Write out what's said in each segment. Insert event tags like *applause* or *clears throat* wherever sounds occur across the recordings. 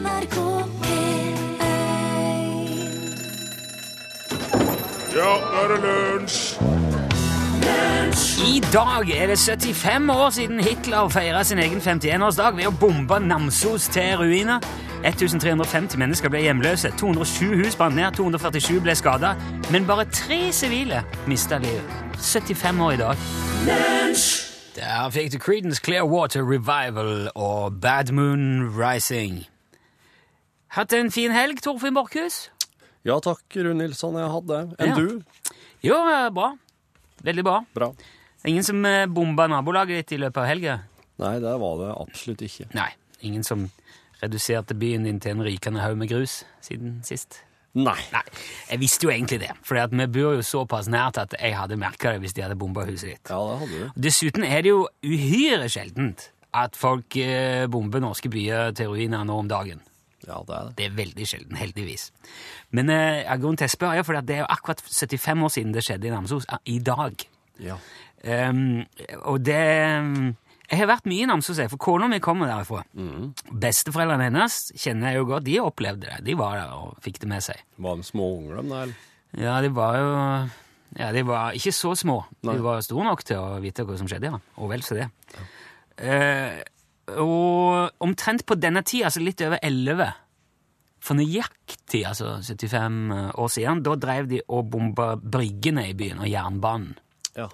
NRK P1 Ja, nå er det lunsj! I dag er det 75 år siden Hitler feira sin egen 51-årsdag ved å bombe Namsos til ruiner. 1350 mennesker ble hjemløse, 207 hus brant ned, 247 ble skada. Men bare tre sivile mista livet. 75 år i dag. Der fikk du Creedence Clearwater Revival og Bad Moon Rising. Hatt en fin helg, Torfinn Borchhus? Ja takk, Rune Nilsson. Jeg hadde. Enn Ja. du? Jo, bra. Veldig bra. Bra. Ingen som eh, bomba nabolaget ditt i løpet av helga? Nei, det var det absolutt ikke. Nei. Ingen som reduserte byen din til en rykende haug med grus siden sist? Nei. Nei, jeg visste jo egentlig det, for vi bor jo såpass nært at jeg hadde merka det hvis de hadde bomba huset ditt. Ja, det hadde du. Dessuten er det jo uhyre sjeldent at folk eh, bomber norske byer til ruiner nå om dagen. Ja, det er det. Det er veldig sjelden, heldigvis. Men eh, jeg grunnen til jeg spør, er fordi at det er jo akkurat 75 år siden det skjedde i Namsos. eh, I dag. Ja. Um, og det Jeg har vært mye i Namsos, for kona mi kommer derifra. Besteforeldrene hennes kjenner jeg jo godt. De opplevde det. De var der og fikk det med seg. Var de små unger, de der? Ja, de var jo Ja, de var ikke så små. Nei. De var store nok til å vite hva som skjedde, ja. Og vel så det. Eh, og omtrent på denne tida, altså litt over 11 For nøyaktig altså 75 år siden, da drev de og bomba bryggene i byen og jernbanen. Ja.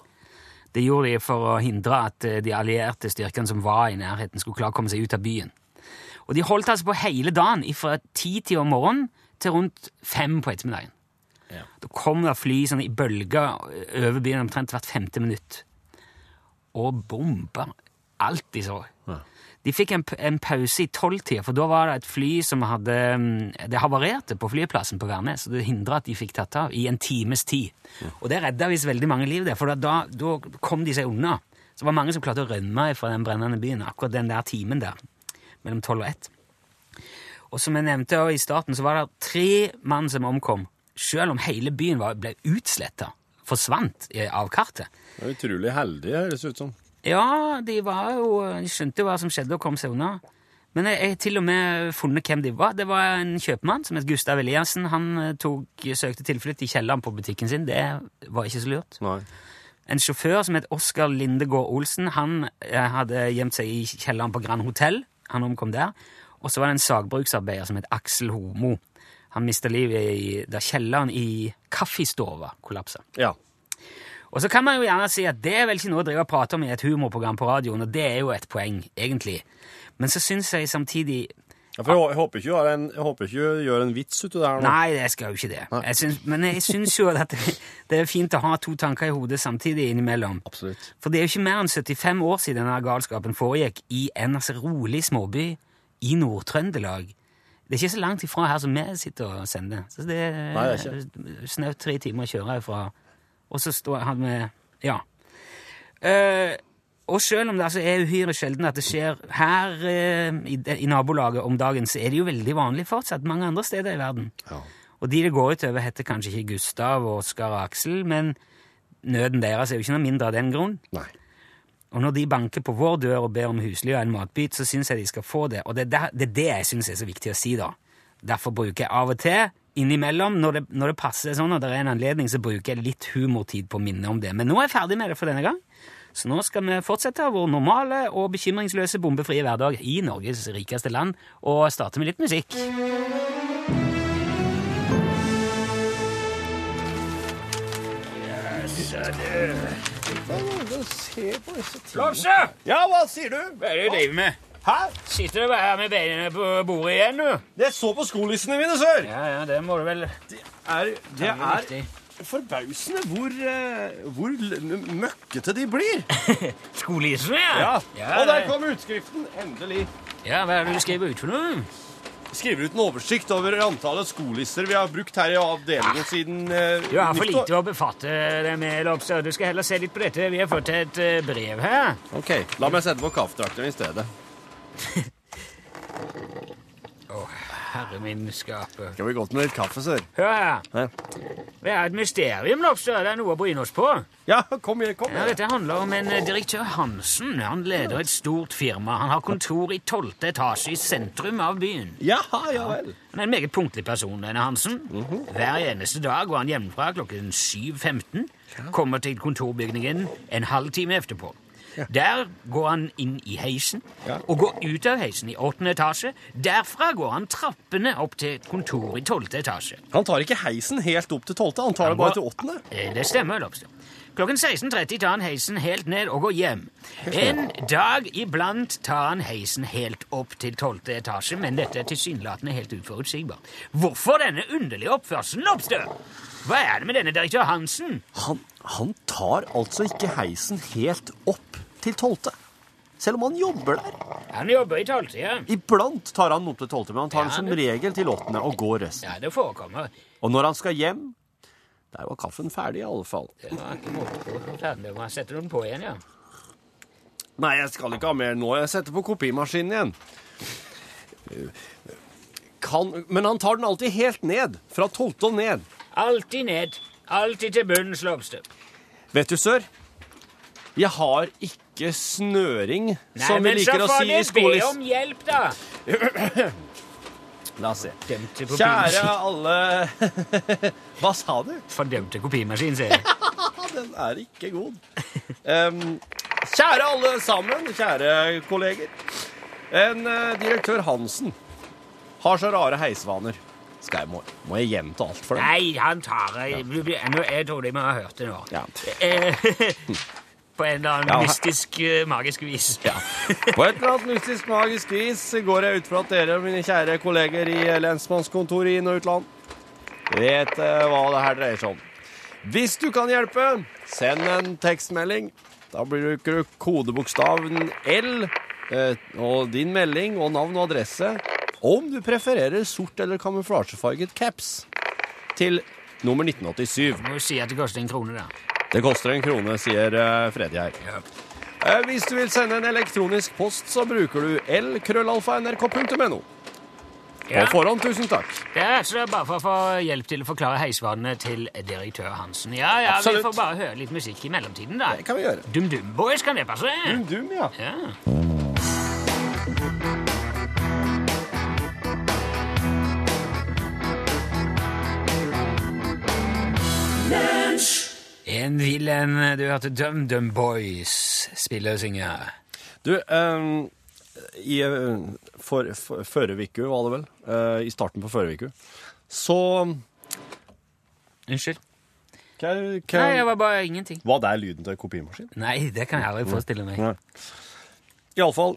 Det gjorde de for å hindre at eh, de allierte styrkene som var i nærheten, skulle klare å komme seg ut av byen. Og de holdt altså på hele dagen, fra ti-tida om morgenen til rundt fem på ettermiddagen. Ja. Da kom det fly sånn i bølger over byen omtrent hvert femte minutt. Og bomba alt de så. Ja. De fikk en, en pause i tolvtida, for da var det et fly som hadde mm, Det havarerte på flyplassen på Værnes, og det hindra at de fikk tatt av i en times tid. Og det redda visst veldig mange liv, der, for da, da kom de seg unna. Så det var mange som klarte å rømme fra den brennende byen akkurat den der timen der, mellom tolv og ett. Og som jeg nevnte i starten, så var det tre mann som omkom, selv om hele byen var, ble utsletta, forsvant eh, av kartet. Det er utrolig heldig, høres det ut som. Ja, de var jo De skjønte hva som skjedde, og kom seg unna. Men jeg har til og med funnet hvem de var. Det var en kjøpmann som het Gustav Eliassen. Han eh, tok, søkte tilflukt i kjelleren på butikken sin. Det var ikke så lurt. Nei. En sjåfør som het Oskar Lindegård Olsen, han eh, hadde gjemt seg i kjelleren på Grand Hotell. Han omkom der. Og så var det en sagbruksarbeider som het Aksel Homo. Han mista livet i, da kjelleren i kaffestova kollapsa. Ja. Og så kan man jo gjerne si at det er vel ikke noe å drive og prate om i et humorprogram på radioen, og det er jo et poeng, egentlig. Men så syns jeg samtidig ja for jeg, håper ikke du ikke gjør en vits ut av det her nå. Nei, jeg skal jo ikke det. Jeg syns, men jeg syns jo at det, det er fint å ha to tanker i hodet samtidig innimellom. Absolutt. For det er jo ikke mer enn 75 år siden denne galskapen foregikk i en altså, rolig småby i Nord-Trøndelag. Det er ikke så langt ifra her som vi sitter og sender. Så det er, Nei, det er snaut tre timer å kjøre herfra. Og så står han med Ja. Uh, og selv om det altså er uhyre sjelden at det skjer her uh, i, i nabolaget om dagen, så er det jo veldig vanlig fortsatt mange andre steder i verden. Ja. Og de det går utover, heter kanskje ikke Gustav, Oskar og Aksel, men nøden deres er jo ikke noe mindre av den grunn. Nei. Og når de banker på vår dør og ber om husly og en matbit, så syns jeg de skal få det. Og det er det, det jeg syns er så viktig å si, da. Derfor bruker jeg av og til, innimellom, når det, når det passer sånn, og det er en anledning, så bruker jeg litt humortid på å minne om det. Men nå er jeg ferdig med det for denne gang. Så nå skal vi fortsette vår normale og bekymringsløse bombefrie hverdag i Norges rikeste land, og starte med litt musikk. Yes, Lars! Ja, hva sier du? Hva er det du driver med? Hæ? Sitter du bare her med beina på bordet igjen, du? Jeg så på skolissene mine, sør. Ja, ja, det må du vel Det er, det er forbausende hvor, eh, hvor møkkete de blir. *laughs* skolissene, ja. Ja. Og der kom utskriften. Endelig. Ja, Hva er det du skriver ut for noe? Skriver ut en oversikt over antallet skolisser vi har brukt her i avdelingen siden uh, Du har for lite å befatte deg med, Lopse. Du skal heller se litt på dette. Vi har fått et eh, brev her. Ok, La meg sette på kaffetrakteren i stedet. *laughs* Å, herre min skape. Skal vi gått med litt kaffe, sør? Hør her. Hæ? Det er et mysterium, Lobster. Det er noe å bryne oss på. Ja, kom igjen, kom Ja, dette handler om en eh, direktør Hansen. Han leder et stort firma. Han har kontor i tolvte etasje i sentrum av byen. Jaha, ja vel. Han er en meget punktlig person, denne Hansen. Mhm. Hver eneste dag går han hjemmefra klokken 7.15, kommer til kontorbygningen en halv time etterpå. Der går han inn i heisen og går ut av heisen i åttende etasje. Derfra går han trappene opp til et kontor i tolvte etasje. Han tar ikke heisen helt opp til tolvte, han tar det bare til åttende. Eh, Det stemmer, Lobster. Klokken 16.30 tar han heisen helt ned og går hjem. En dag iblant tar han heisen helt opp til tolvte etasje, men dette er tilsynelatende helt uforutsigbart. Hvorfor denne underlige oppførselen, Lobster? Hva er det med denne direktør Hansen? Han, han tar altså ikke heisen helt opp til tolvte. Selv om han jobber der. Han jobber i tolvtida. Iblant tar han opp til tolvte, men han tar Ja, den som det- regel til åttende og går resten. Ja, det forekommer. Og når han skal hjem, der var kaffen ferdig i alle fall. Det var ikke måte på. Ferdig. Du den på igjen, ja. Nei, jeg skal ikke ha mer nå. Jeg setter på kopimaskinen igjen. Kan, men han tar den alltid helt ned. Fra tolvte og ned. Alltid ned. Alltid til bunnens, Lobster. Vet du, sør? Jeg har ikke snøring, Nei, som vi liker å si i skolis. be om hjelp, da. *clears throat* La oss se. Kjære alle *laughs* Hva sa du? Fordømte kopimaskin, sier jeg. *laughs* Den er ikke god. Um, kjære alle sammen, kjære kolleger. En uh, direktør Hansen har så rare heisvaner. Skal jeg, må, må jeg gjenta alt for dem? Nei, han tar jeg, ja. jeg, Jeg tror de må ha hørt det nå. Ja. *laughs* På en eller annen Ja, mystisk, eh, magisk vis. Ja. På et eller annet mystisk magisk vis går jeg ut fra at dere, mine kjære kolleger i lensmannskontoret i inn- og utland, vet eh, hva det her dreier seg om. Hvis du kan hjelpe, send en tekstmelding. Da bruker du kodebokstaven L eh, og din melding og navn og adresse. Om du prefererer sort eller kamuflasjefarget caps til nummer 1987. Må jo si at det koster en krone, da. Det koster en krone, sier uh, her. Eh, hvis du vil sende en elektronisk post, så bruker du l-krøllalfa.nrk.no. Ja. På forhånd, tusen takk. Det er altså bare for å få hjelp til å forklare heisvanene til direktør Hansen. Ja, ja, Absolutt. Vi får bare høre litt musikk i mellomtiden, da. Det kan vi gjøre. Dum Dum Boys, kan det passe? Dum, ja. Ja. En vil en Du hørte Dum Dum Boys spille og synge. Du, um, i eh, for, for, forrige uke, var det vel, uh, i starten på forrige uke, så Unnskyld. hva, Nei, hva, det var bare ingenting. Var det lyden til en kopimaskin? Nei, det kan jeg aldri forestille meg. Nei. Iallfall,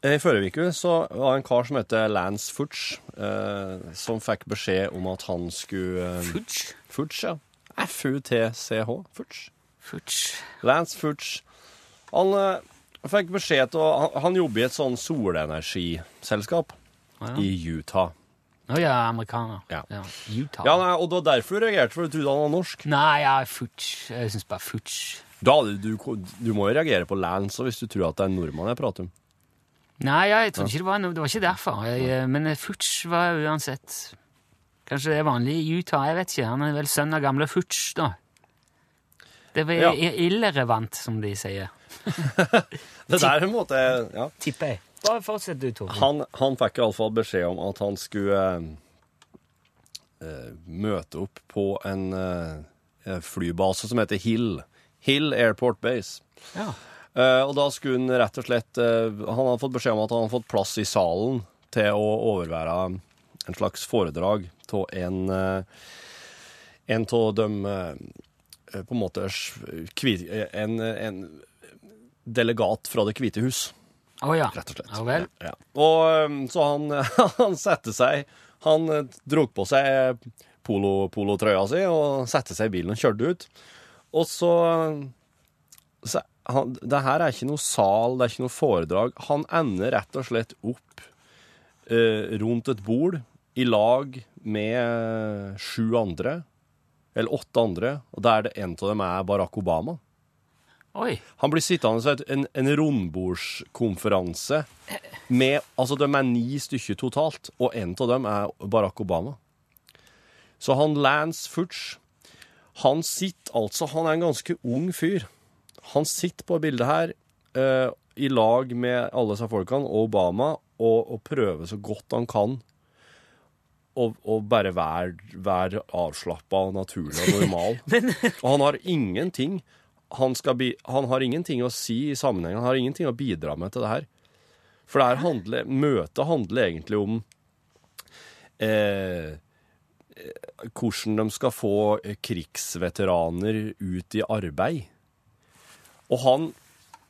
i forrige uke så var det en kar som heter Lance Futch, eh, som fikk beskjed om at han skulle eh, Futch? Futch, ja. F-U-T-C-H. Futch. Futch. Lance Futch. Han eh, fikk beskjed til å han, jobber i et sånn solenergiselskap Ja. i Utah. Å ja, amerikaner. Ja. Utah. Ja, nei, og det var derfor du reagerte, for du trodde han var norsk. Nei, ja, Futsch. Jeg syns bare Futsch. Da, du, du må jo reagere på Lance hvis du tror at det er en nordmann jeg prater om. Nei, jeg trodde ikke det var noe. Det var ikke derfor. Jeg, eh, men Futsch var uansett Kanskje det er vanlig i Utah, jeg vet ikke. Han er vel sønn av gamle Futch, da. Det er Ja. irrelevant, som de sier. *laughs* Det der er en måte ja. Tipper jeg. Bare fortsett du, Tore. Han, han fikk iallfall beskjed om at han skulle eh, eh, møte opp på en eh, flybase som heter Hill. Hill Airport Base. Ja. Eh, og da skulle han rett og slett eh, Han hadde fått beskjed om at han hadde fått plass i salen til å overvære en slags foredrag av en eh, En av dem eh, på en måte en, en delegat fra Det hvite hus Å ja. rett og slett. Oh, vel. Ja. Og um, så han, *laughs* han satte seg Han dro på seg polo, polotrøya si og satte seg i bilen og kjørte ut. Og så, så han, Det her er ikke noe sal, det er ikke noe foredrag. Han ender rett og slett opp eh, rundt et bord i lag med eh, sju andre, eller åtte andre, og der det en av dem er Barack Obama. Oi. Han blir sittende i et- en, en rundbordskonferanse med Altså, de er ni stykker totalt, og en av dem er Barack Obama. Så han Lance Futch Han sitter altså Han er en ganske ung fyr. Han sitter på bildet her uh, i lag med alle disse folkene og Obama og, og prøver så godt han kan å å bare være, være avslappa og naturlig og normal. *laughs* og han har ingenting han, skal bi, han har ingenting å si i sammenhengen. Han har ingenting å bidra med til det her. For det her handler, møtet handler egentlig om eh, eh, hvordan de skal få krigsveteraner ut i arbeid. Og han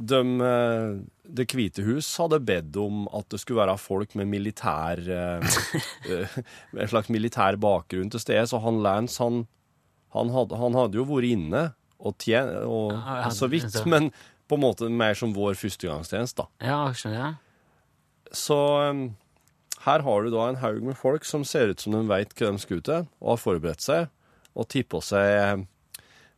de, eh, Det hvite hus hadde bedt om at det skulle være folk med militær eh, *laughs* eh, en slags militær bakgrunn til stede, så han Lance, han, han, hadde, han hadde jo vært inne og tjen, og, Ja, ja, så vidt, så. men på en måte mer som vår førstegangstjeneste, da. Ja, skjønner jeg. Så her har du da en haug med folk som ser ut som de veit hva de skal til, og har forberedt seg, og tipper seg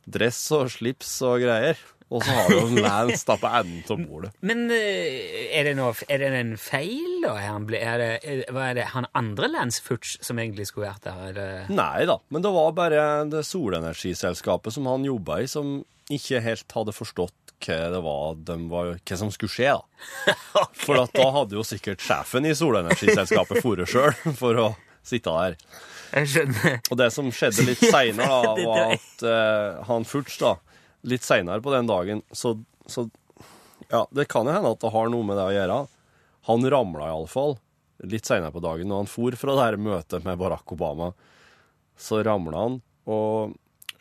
dress og slips og greier. Og så har du en Lance da på enden av bordet. Men eh, er det, noe, er det en feil, da? Er, han ble, er, det, er, hva er det han andre Lance Futch som egentlig skulle vært der? Er det, Nei da, men det var bare det solenergiselskapet som han jobba i, som ikke helt hadde forstått hva det var, de var hva som skulle skje. da. *laughs* *laughs* For at da hadde jo sikkert sjefen i solenergiselskapet dratt sjøl for å sitte der. jeg skjønner. Og det som skjedde litt seinere, *laughs* var at uh, han Futch da, litt seinere på den dagen, så, så Ja, det kan jo hende at det har noe med det å gjøre. Han ramla iallfall litt seinere på dagen, når han for fra det her møtet med Barack Obama. Så ramla han og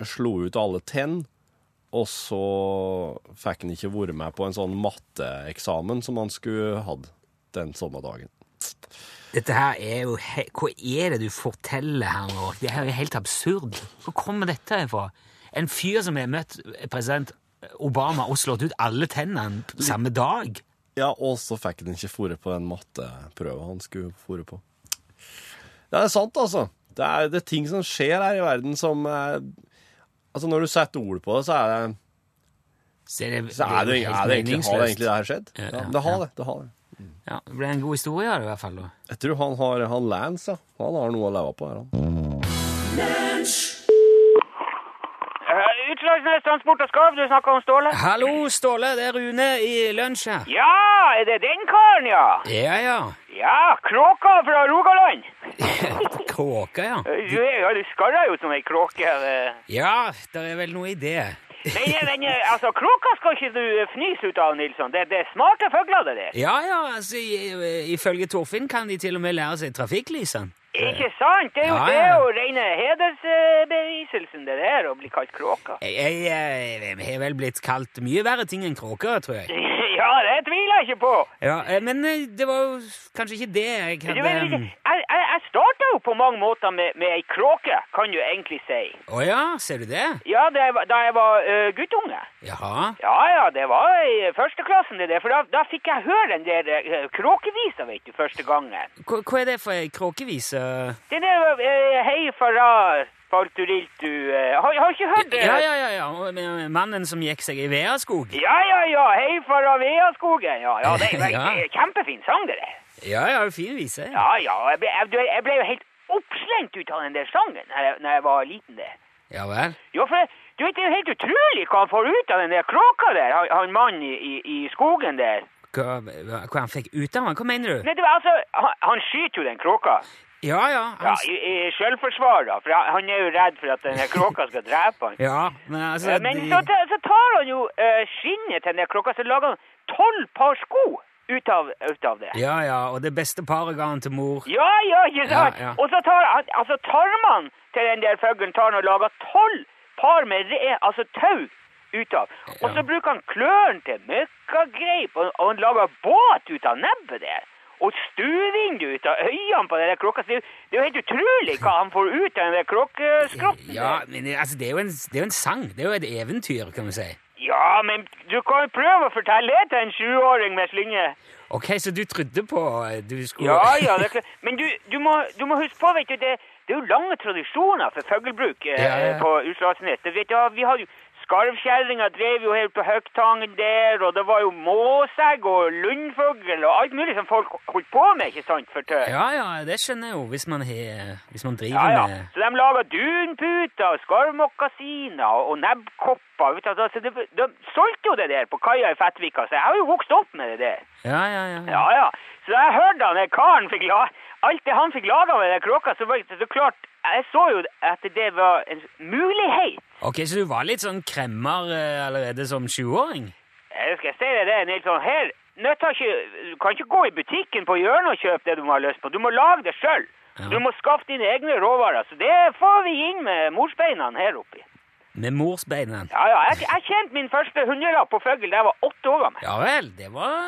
slo ut alle tenn. Og så fikk han ikke vært med på en sånn matteeksamen som han skulle hatt den samme dagen. Dette her er jo Hva er det du forteller her nå? Det her er helt absurd. Hvor kommer dette ifra? En fyr som har møtt president Obama og slått ut alle tennene på samme dag? Ja, og så fikk han ikke fore på den matteprøva han skulle fore på. Det er sant, altså. Det er, det er ting som skjer her i verden som eh, Altså, når du setter ord på det, så er det, Så er det, så er det, er det egentlig, Har det egentlig det her skjedd? Ja, Ja, ja, det har ja. det. det har det. Ja, det ble en god historie her, i hvert fall. da. Jeg tror han har han Lance, ja. Han har noe å leve på her, han. Transport og Skarv, du snakker om Ståle? Hallo, Ståle. Det er Rune i lunsj her. Ja, er det den karen, ja? Ja, ja. Ja, Kråka fra Rogaland. *laughs* kråka, ja. Du, ja, du skarrer jo som ei kråke. eh. Ja, det er vel noe i det. Eh, men eh, altså, kråka skal ikke du fnyse ut av, Nilsson. Det, det er smarte fugler, det der. Ja, ja, altså, ifølge Torfinn kan de til og med lære seg trafikklysene. Ikke sant? Det er jo, Ja, ja. det å regne hedersbeviselsen det der, å bli kalt kråka. Jeg, jeg, jeg, jeg har vel blitt kalt mye verre ting enn kråker, tror jeg. *laughs* Ja, det tviler jeg ikke på. Ja, eh, Men eh, det var jo kanskje ikke det jeg hadde vet, jeg, jeg, jeg starta jo på mange måter med, med ei kråke, kan du egentlig si. Å ja, ser du det? Ja, var- da jeg var uh, guttunge. Jaha. Ja, ja, det var i førsteklassen det der, for da, da fikk jeg høre den der uh, kråkevisa, vet du, første gangen. Hva, hva er det for ei kråkevise? Den er uh, hei fara falturiltu, uh, har, har ikke hørt det? Ja, ja, ja. ja. Mannen som gikk seg i Veaskog? Ja, ja, ja, hei fra Veaskogen, ja, ja, det, er, *laughs* Ja. det er kjempefin sang det der. Ja, ja, fin vise. Ja, ja, jeg ble, jeg, jeg ble jo helt oppslengt ut av den der sangen når jeg, når jeg var liten det. Ja vel? Jo, for du vet, det er jo helt utrolig hva han får ut av den der kråka der, han, han mannen i, i, i skogen der. Hva, hva hva han fikk ut av han? Hva mener du? Nei, du, altså, han, han skyter jo den kråka. Ja, ja. Ja, i, i selvforsvar, da, for han, han er jo redd for at denne kråka skal drepe han. *laughs* ja, men altså Men de- så, så tar han jo uh, skinnet til den der kråka, så lager han tolv par sko ut av, ut av det. Ja, ja, og det beste paret ga han til mor. Ja, ja, ikke sant? Ja, ja. Og så tar han, altså tarmene til den der fuglen tar han og lager tolv par med re, altså tau ut av. Og så bruker han klørne til møkkagreip, og, og han lager båt ut av nebbet der. Og stuevinduet ut av øynene på den kråka. Det, det er jo helt utrolig hva han får ut av den der kråkeskrotten. Ja, men altså, det er, jo en, det er jo en sang. Det er jo et eventyr, kan du si. ja, men du kan jo prøve å fortelle det til en sjuåring med slynge. Ok, så du trodde på eh, du skulle Ja, ja, det er klart. Men du, du, må, du må huske på, vet du, det, det er jo lange tradisjoner for fuglebruk eh, Ja, ja. på Utslagsnes. Vet du, ja, vi har jo skarvkjerringa drev jo helt på Høgtangen der, og det var jo måsegg og lundfugl og alt mulig som folk holdt på med, ikke sant, for tøy. Ja, ja, det skjønner jeg jo, hvis man, he, hvis man driver Ja, ja. med Så de laga dunputer, og skarvmokasiner og nebbkopper. vet du, altså, de, de solgte jo det der på kaia i Fettvika, så jeg har jo vokst opp med det der. Ja, ja, ja. Ja, ja. Så jeg hørte han, karen fikk la, alt det han fikk laga med den kråka, så var det så klart Jeg så jo at det var en mulighet. Ok, så du var litt sånn kremmer eh, allerede som 20-åring? Jeg si deg det, Nils. sånn Her ikke Du kan ikke gå i butikken på hjørnet og kjøpe det du har lyst på. Du må lage det sjøl. Ja. Du må skaffe dine egne råvarer. Så det får vi inn med morsbeina her oppi. Med morsbeina? Ja, ja. Jeg, jeg tjente min første hundrelapp på fugl da jeg var åtte år gammel. Ja vel, det var,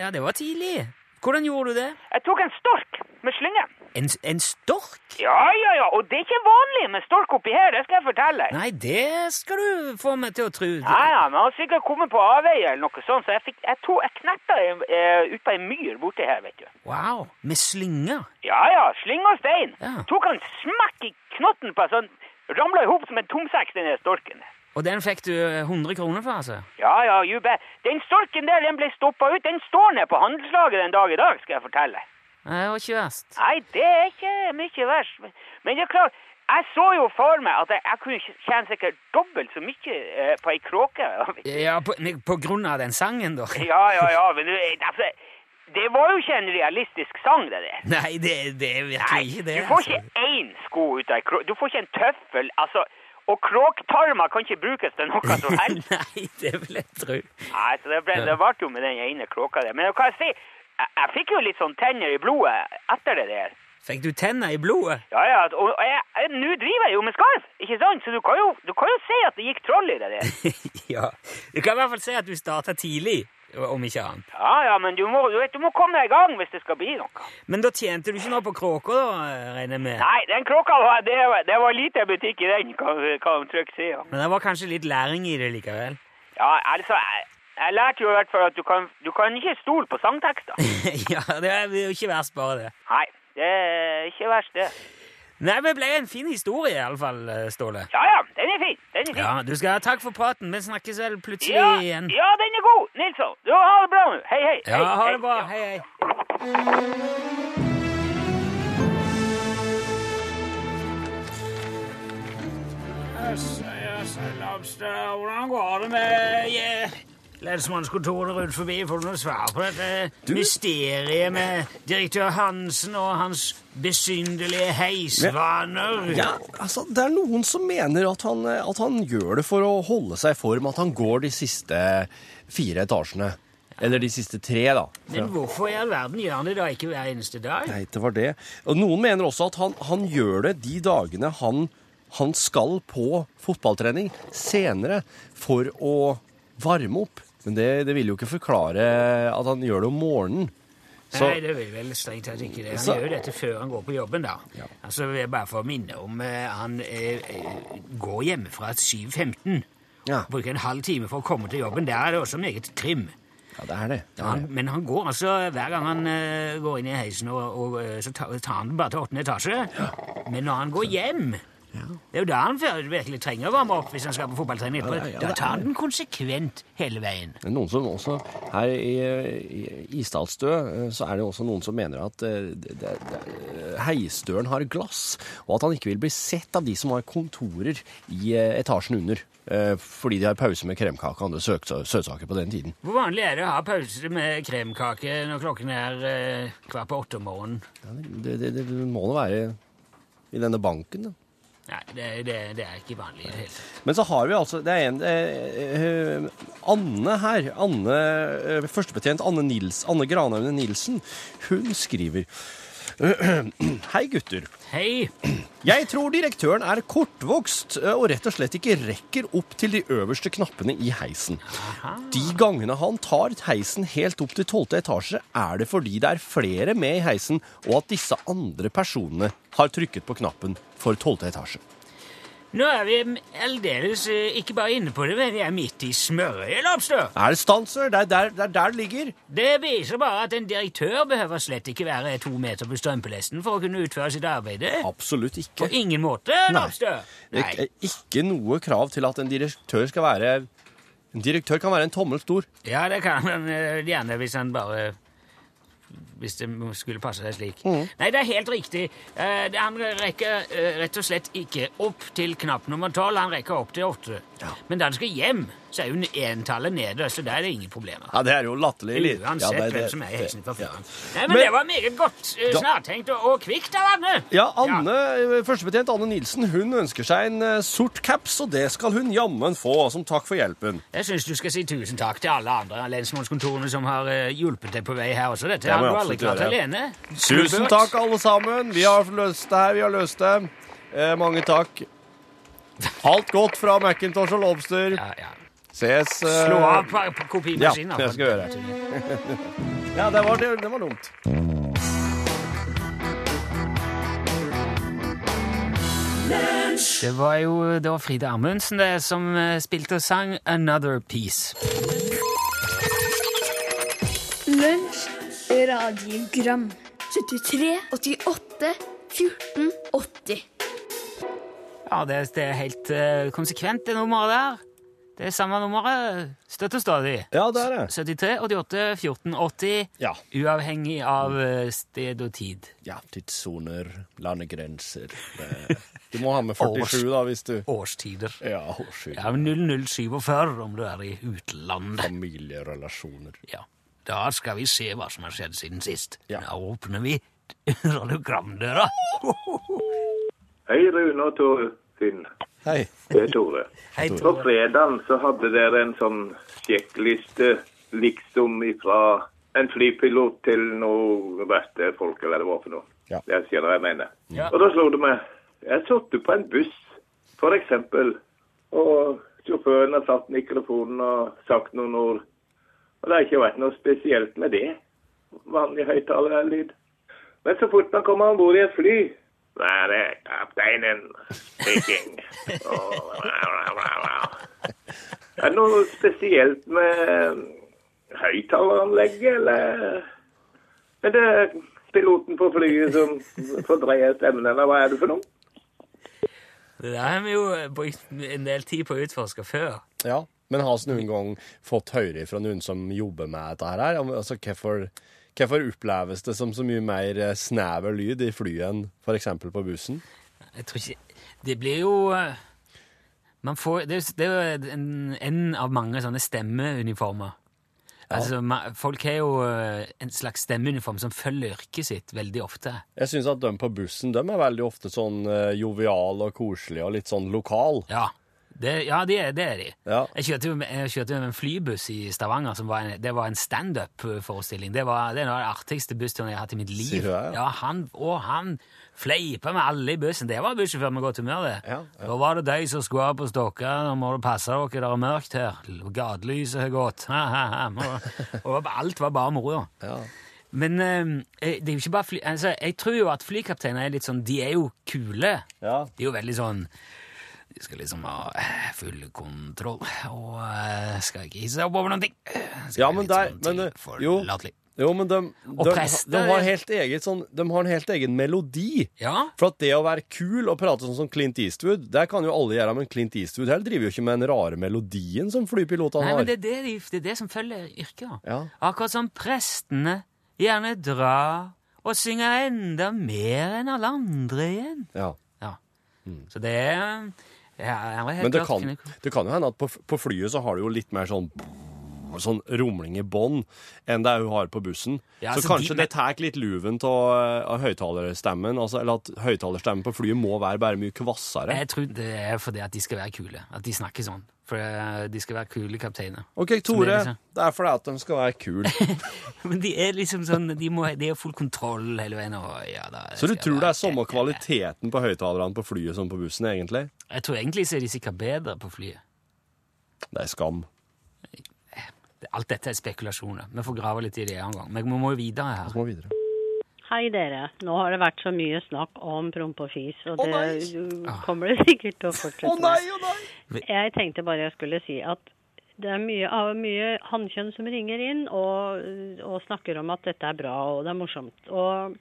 ja, det var tidlig. Hvordan gjorde du det? Jeg tok en stork med slynge. En, en stork? Ja, ja, ja. Og det er ikke vanlig med stork oppi her, det skal jeg fortelle deg. Nei, det skal du få meg til å tro. Ja, ja, men han har sikkert kommet på avveie eller noe sånt, så jeg, fikk, jeg, tog, jeg knetta uh, ut på ei myr borti her, vet du. Wow, med slynger? Ja, ja, Slynge og stein. Ja. Tok han smekk i knotten på sånn, ramla i hop som en tomsekk, den der storken. Og den fikk du 100 kroner for, altså? Ja, ja, you bet. Den storken der, den ble stoppa ut. Den står ned på handelslaget den dag i dag, skal jeg fortelle. Nei, det var ikke verst. Nei, det er ikke mye verst. Men- Men det er klart, jeg så jo for meg at jeg, jeg kunne tjene sikkert dobbelt så mye eh, på ei kråke. *laughs* Ja, på, på grunn av den sangen, da? *laughs* Ja, ja, ja, men du, altså, det var jo ikke en realistisk sang, det der. Nei, det, det er virkelig ikke det. du får altså. ikke én sko ut av ei kråke. Du får ikke en tøffel, altså. Og kråktarmer kan ikke brukes til noe som *laughs* helst. Nei, det vil jeg tro. Nei, så det ble, det ble jo med den ene kråka der. Men hva jeg si, jeg, jeg fikk jo litt sånn tenner i blodet etter det der. Fikk du tenner i blodet? Ja, ja, og nå driver jeg jo med skarv, ikke sant? Så du kan jo, du kan jo se at det gikk troll i det der. *laughs* ja. Du kan i hvert fall si at du starta tidlig, om ikke annet. Ja, ja, men du må, du vet, du må komme deg i gang hvis det skal bli noe. Men da tjente du ikke noe på kråka, da, regner jeg med? Nei, den kråka, var, det, var- det var lite butikk i den, kan, kan trygt si. Ja. Men det var kanskje litt læring i det likevel? Ja, altså, jeg, jeg lærte jo i hvert fall at du kan, du kan ikke stole på sangtekster. *laughs* ja, det er jo ikke verst, bare det. Nei, det er ikke verst, det. Nei, men det ble en fin historie, iallfall, Ståle. Ja, ja, den er fin. Den er fin. Ja, du skal ha takk for praten. Vi snakkes vel plutselig Ja, igjen. ja, den er god, Nilsson. Du ha det bra nå. Hei, hei. Ja, hei, ha det bra. Ja. Hei, hei. Hvordan går det med yeah, lensmannskontoret rundt forbi? Får du noe svar på dette mysteriet med direktør Hansen og hans besynderlige heisvaner? Ja, altså, Det er noen som mener at han, at han gjør det for å holde seg i form, at han går de siste fire etasjene. Eller de siste tre, da. Men hvorfor i all verden gjør han det da ikke hver eneste dag? Nei, det var det. Og noen mener også at han, han gjør det de dagene han, han skal på fotballtrening senere for å varme opp. Men det, det vil jo ikke forklare at han gjør det om morgenen. Så, Nei, det vil vel strengt tatt ikke det. Han Så- gjør jo dette før han går på jobben, da. Ja. Altså, Bare bare få minne om uh, Han uh, går hjemmefra 7.15. Ja. Bruker en halv time for å komme til jobben. Der er det også meget trim. ja, det er det. det, er Han, det. men han går altså hver gang han uh, går inn i heisen, og, og så tar, han den bare til åttende etasje. Men når han går hjem Det er jo da han virkelig trenger å varme opp hvis han skal på fotballtrening. Ja, ja, da tar han den konsekvent hele veien. Noen som også, Her i, i Isdalsstø eh, så er det også noen som mener at eh, det, det, det, heisdøren har glass, og at han ikke vil bli sett av de som har kontorer i eh, etasjen under. eh, Fordi de har pause med kremkake og andre søtsaker på den tiden. Hvor vanlig er det å ha pause med kremkake når klokken er eh, kvart på åtte om morgenen? Det, det, det må nå være i denne banken, da. Nei, det, det, det er ikke vanlig i det hele tatt. Men så har vi altså Det er en eh, eh, Anne her. Anne, eh, Førstebetjent Anne, Nils, Anne Granaune Nilsen. Hun skriver *clears throat* Hei, gutter. Hei! Jeg tror direktøren er kortvokst og rett og slett ikke rekker opp til de øverste knappene i heisen. De gangene han tar heisen helt opp til tolvte etasje, er det fordi det er flere med i heisen, og at disse andre personene har trykket på knappen for tolvte etasje. Nå er vi aldeles eh, ikke bare inne på det, men vi er midt i smørøyet, Lobster. Er det stanser? Det er der det, er der det ligger. Det viser bare at en direktør behøver slett ikke være to meter på strømpelesten for å kunne utføre sitt arbeid. Absolutt ikke. På ingen måte, Lobster. Det er ikke noe krav til at en direktør skal være En direktør kan være en tommel stor. Ja, det kan han eh, gjerne hvis han bare Hvis det skulle passe seg slik. Nei, det er helt riktig. Eh, Han rekker eh, rett og slett ikke opp til knapp nummer tolv, han rekker opp til åtte. Men da han skal hjem, så er jo entallet nede, så der er det ingen problemer. Ja, Det er jo latterlig. Uansett ja, det- hvem som er heisen fra ja. Nei, men, Men- det var meget godt uh, snartenkt og, og kvikt av Anne. Ja, Anne, ja. Førstebetjent Anne Nilsen hun ønsker seg en uh, sort caps, og det skal hun jammen få som takk for hjelpen. Jeg syns du skal si tusen takk til alle andre lensmannskontorene som har uh, hjulpet deg på vei her også. Dette ja, du aldri klart alene. Tusen takk, alle sammen. Vi har løst det her. Vi har løst det. Eh, mange takk. Alt godt fra Macintosh og Lobster. Ja, ja. Ses. eh, Slå av på, på kopimaskinen. Ja, det skal jeg gjøre. *laughs* Ja, det var, det, det var dumt. Det var jo da Frida Amundsen det, som eh, spilte og sang 'Another Piece'. Lunsj, radiogram 73, 88, 14, 80 Ja, det, det er helt eh, konsekvent, det nummeret der. Det er samme nummeret støtt og stadig. Ja, det er det. 73, 88, 14, 80. Ja. Uavhengig av eh, sted og tid. Ja, tidssoner, landegrenser. Det, du må ha med 47, da, hvis du Årstider. Ja, årsskyld. Ja, 0047 om du er i utlandet. Familierelasjoner. Ja. Da skal vi se hva som har skjedd siden sist. Ja. Da åpner vi *laughs* radiogramdøra. Hei, Rune og Torfinn. Hei. Det er Tore. Hei, På Tore. fredagen så hadde dere en sånn sjekkliste liksom ifra en flypilot til noe noen verkstedfolk, eller hva det var for noe. Ja. Jeg sier hva jeg mener. Ja. Og da slo det meg. Jeg satt på en buss, for eksempel, og sjåføren har satt mikrofonen og sagt noen ord. Og det har ikke vært noe spesielt med det. Vanlig høyttalerlyd. Men så fort man kommer om bord i et fly Da er det kapteinen speaking. *laughs* Er det noe spesielt med høyttaleranlegget, eller er det piloten på flyet som fordreier stemmen, eller hva er det for noe? Det har vi jo brukt en del tid på å utforske før. Ja, men har vi noen gang fått høre fra noen som jobber med dette her? Altså, hvorfor, hvorfor oppleves det som så mye mer eh, snever lyd i flyet enn f.eks. på bussen? Jeg tror ikke Det blir jo eh, man får, det, er, jo- det en, en av mange sånne stemmeuniformer. Altså, man, Folk har jo eh, en slags stemmeuniform som følger yrket sitt veldig ofte. Jeg syns at de på bussen de er veldig ofte sånn eh, jovial og koselig og litt sånn lokal. Ja, det, ja, det, er, det er de. Ja. Jeg kjørte jo med, jeg kjørte jo med en flybuss i Stavanger. som var en, Det var en standup-forestilling. Det, var- det er noe av den artigste bussturen jeg har hatt i mitt liv. Du ja? ja, han, og han fleipa med alle i bussen. Det var bussjåfør med godt humør, det. Ja. Da var det de som skulle av på stokka. Nå må du passe dere, det er mørkt her. Gatelyset har gått. Og alt var bare moro. Ja. Men eh, det er jo ikke bare fly... Altså, jeg tror jo at flykapteiner er litt sånn De er jo kule. Ja. De er jo veldig sånn De skal liksom ha eh, full kontroll og eh, skal ikke hisse opp over noen ting. Skal Ja, men der- sånn men, jo. Jo, men de, de, prester- de, har helt eget sånn, de har en helt egen melodi. Ja, For at det å være kul og prate sånn som Clint Eastwood, det kan jo alle gjøre, men Clint Eastwood heller driver jo ikke med den rare melodien som flypilotene Nei, har. men det er det, de, det er det som følger yrket. Ja. Akkurat som prestene gjerne drar og synger enda mer enn alle andre igjen. Ja. Ja. Så det er ja, helt Men det kan, det kan jo hende at på, på flyet så har du jo litt mer sånn sånn rumling i bånn enn det hun har på bussen. Ja, så så, kanskje de- det tar litt luven av høyttalerstemmen, altså, eller at høyttalerstemmen på flyet må være bare mye kvassere. Jeg tror det er fordi at de skal være kule. At de snakker sånn. For eh, de skal være kule kapteiner. OK, Tore. det er liksom- det er fordi at de skal være kule. *laughs* Men de er liksom sånn De, må, de har full kontroll hele veien. Og, ja, da Så du tror det er samme kvaliteten på høyttalerne på flyet som på bussen, egentlig? Jeg tror egentlig så er de sikkert bedre på flyet. Det er skam. Alt dette er spekulasjoner. Vi får grave litt i det en gang. Men vi må jo videre her. Vi må videre. Hei, dere. Nå har det vært så mye snakk om promp og fis, og det oh kommer det sikkert til å fortsette Å nei, å nei! Jeg tenkte bare jeg skulle si at det er mye, av mye hannkjønn som ringer inn og, og snakker om at dette er bra og det er morsomt. Og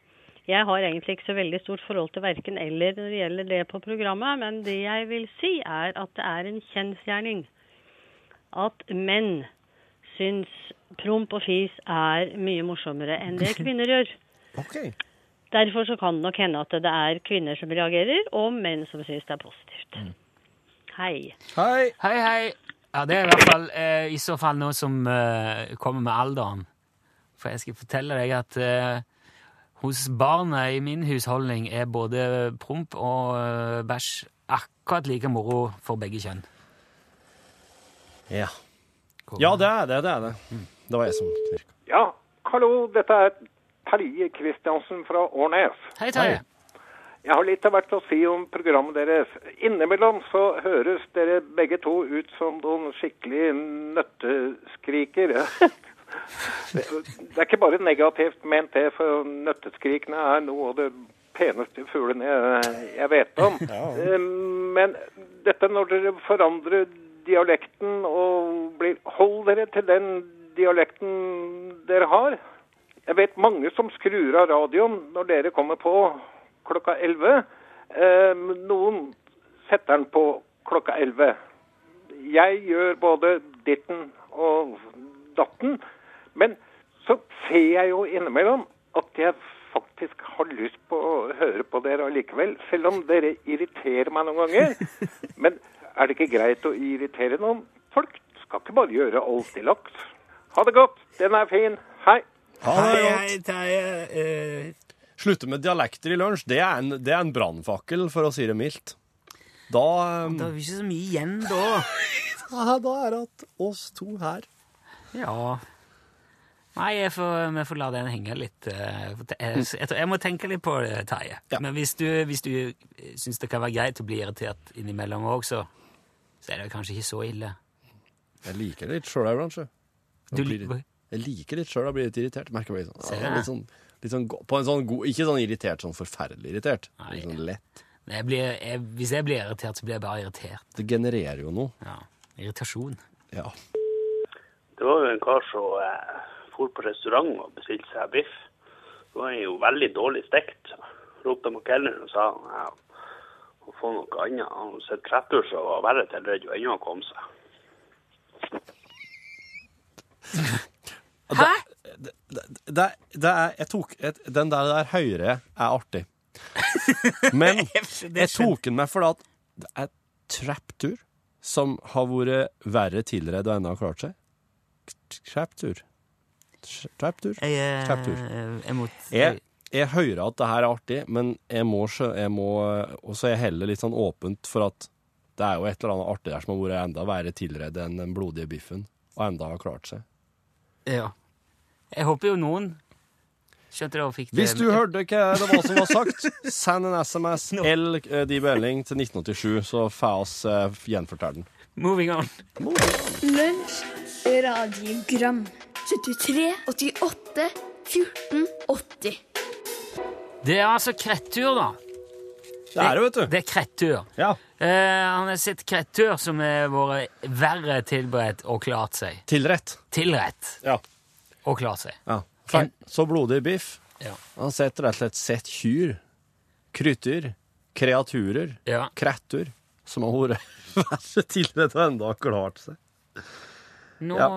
jeg har egentlig ikke så veldig stort forhold til verken eller når det gjelder det på programmet, men det jeg vil si er at det er en kjensgjerning at menn syns promp og fis er mye morsommere enn det kvinner gjør. OK. Derfor så kan det nok hende at det er kvinner som reagerer, og menn som syns det er positivt. Hei. Hei. Hei, hei. Ja, det er i hvert fall eh, i så fall noe som eh, kommer med alderen. For jeg skal fortelle deg at eh, hos barna i min husholdning er både promp og eh, bæsj akkurat like moro for begge kjønn. Ja. Ja, det er det. Det er det. Det var jeg som knirka. Ja, hallo, dette er Terje Kristiansen fra Årnes. Hei, Terje. Jeg har litt av hvert å si om programmet deres. Innimellom så høres dere begge to ut som noen skikkelig nøtteskriker. Det *laughs* det er ikke bare negativt ment det, for nøtteskrikene er noe av det peneste fuglene jeg, jeg vet om. *laughs* Eh, Men dette når dere forandrer dialekten og blir Hold dere til den dialekten dere har. Jeg vet mange som skrur av radioen når dere kommer på klokka 11. Eh, Noen setter den på klokka 11. Jeg gjør både ditten og datten. Men så ser jeg jo innimellom at jeg faktisk har lyst på å høre på dere allikevel. Selv om dere irriterer meg noen ganger. *laughs* Men er det ikke greit å irritere noen? Folk skal ikke bare gjøre alt i laks. Ha det godt. Den er fin. Hei. Ha det Hei, godt. hei, Terje. Eh, Slutte med dialekter i lunsj, det er en, det er en brannfakkel, for å si det mildt. Da, um, det er ikke så mye igjen da. *laughs* da er det at oss to her Ja. Nei, jeg får, vi får la den henge litt. eh, Jeg, jeg, tror- jeg må tenke litt på det, Terje. Ja. Men hvis du, hvis du syns det kan være greit å bli irritert innimellom òg, så, så er det kanskje ikke så ille. Jeg liker det litt sjøl iblant, kanskje. Du, Jeg liker litt sjøl å bli litt irritert. Merker jeg sånn, Ser ja, litt sånn, litt sånn, på en sånn god, ikke sånn irritert, sånn forferdelig irritert. Nei. Litt sånn lett. jeg blir, jeg, hvis jeg blir irritert, så blir jeg bare irritert. Det genererer jo noe. Ja. Irritasjon. Ja. Det var jo en kar som eh, for på restaurant og bestilte seg biff. Det var jo veldig dårlig stekt. Ropte på kelneren og sa ja, å få noe annet. Han hadde sett krefter som var verre til redd jo ennå kom seg. *laughs* Hæ?! Det, det er, jeg tok et, Den der, der høyre er artig. *laughs* Men jeg tok den med fordi at det er traptur som har vært verre tilredd og ennå har klart seg. Traptur. Traptur. Trap-tur. Trap-tur. Jeg, jeg hører at det her er artig, men jeg må, jeg må Og så er jeg heller litt sånn åpent for at det er jo et eller annet artig der som har vært enda verre tilredd enn den blodige biffen, og enda har klart seg. Ja. Jeg håper jo noen skjønte det og fikk det. Hvis du hørte hva det var som var sagt, *laughs* send en SMS eller eh, de melding til 1987, så får oss eh, gjenfortelle den. Moving on. Lunsj, radiogram 73, 88, 14, 80 Det er altså krettur, da. Det er det, vet du. Det er krettur. Ja. Eh, han har sett kreatur som har vært verre tilberedt og klart seg. Tilrett. Tilrett Ja. og klart seg. ja. Fe- Så blodig biff. Ja. Han har sett rett og slett sett kyr, krytter, kreaturer, Ja. krettur, som har vært verre *laughs* tilrett og enda klart seg. Nå Ja.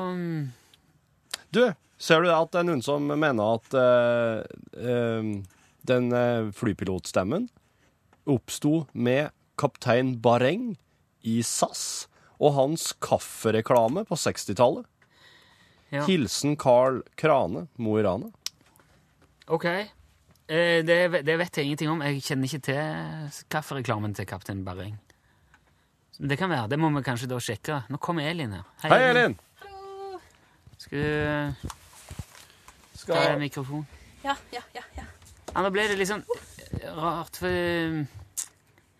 Du, ser du at det er noen som mener at uh, uh, den flypilotstemmen oppsto med kaptein Bareng i SAS og hans kaffereklame på 60-tallet? Ja. Hilsen Carl Krane, Mo i Rana. OK. Eh, det, det vet jeg ingenting om. Jeg kjenner ikke til kaffereklamen til Kaptein Barring. Men Det kan være. Det må vi kanskje da sjekke. Nå kommer Elin her. Hei, Elin! Skal du ta en mikrofon? Ja, ja, ja. ja. Ja, nå ble det litt sånn rart, for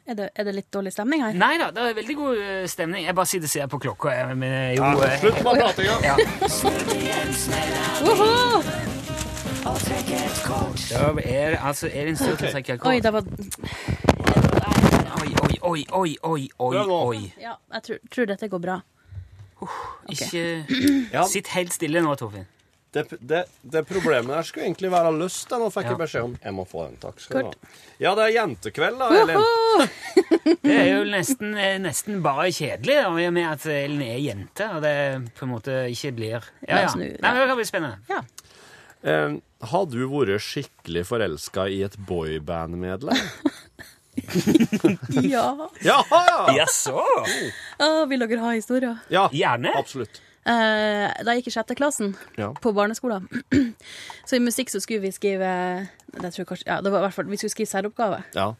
Er, det, er det litt dårlig stemning her? Nei da, det er veldig god eh, stemning. Jeg bare sitter og ser på klokka. jeg, Men eh, jo, eh, Slutt med pratinga! ja. Da er det altså Elin Sturte som trekker kort. Oi, det var Oi, oi, oi, oi, oi, oi, oi. Ja, jeg tror, tror dette går bra. Ikke Sitt helt stille nå, Torfinn. Det, det, det problemet der skulle egentlig være lyst. da. Nå fikk Ja. jeg beskjed om Jeg må få den. Takk skal du ha. Ja, det er jentekveld, da, Elin. Det er jo nesten, eh, nesten bare kjedelig, da, i og med at Elin er jente, og det på en måte ikke blir Ja, Ja, ja. Nei, det kan bli spennende. Eh, har du vært skikkelig forelska i et boyband-medlem? *laughs* Ja. Jaha! Jaså? oh, vil dere ha historier? Ja, Gjerne. absolutt. Eh, da jeg gikk i sjette klassen Ja. på barneskolen, *clears throat* så i musikk så skulle vi skrive det tror jeg kanskje, ja, det var i hvert fall, Vi skulle skrive særoppgave. Ja.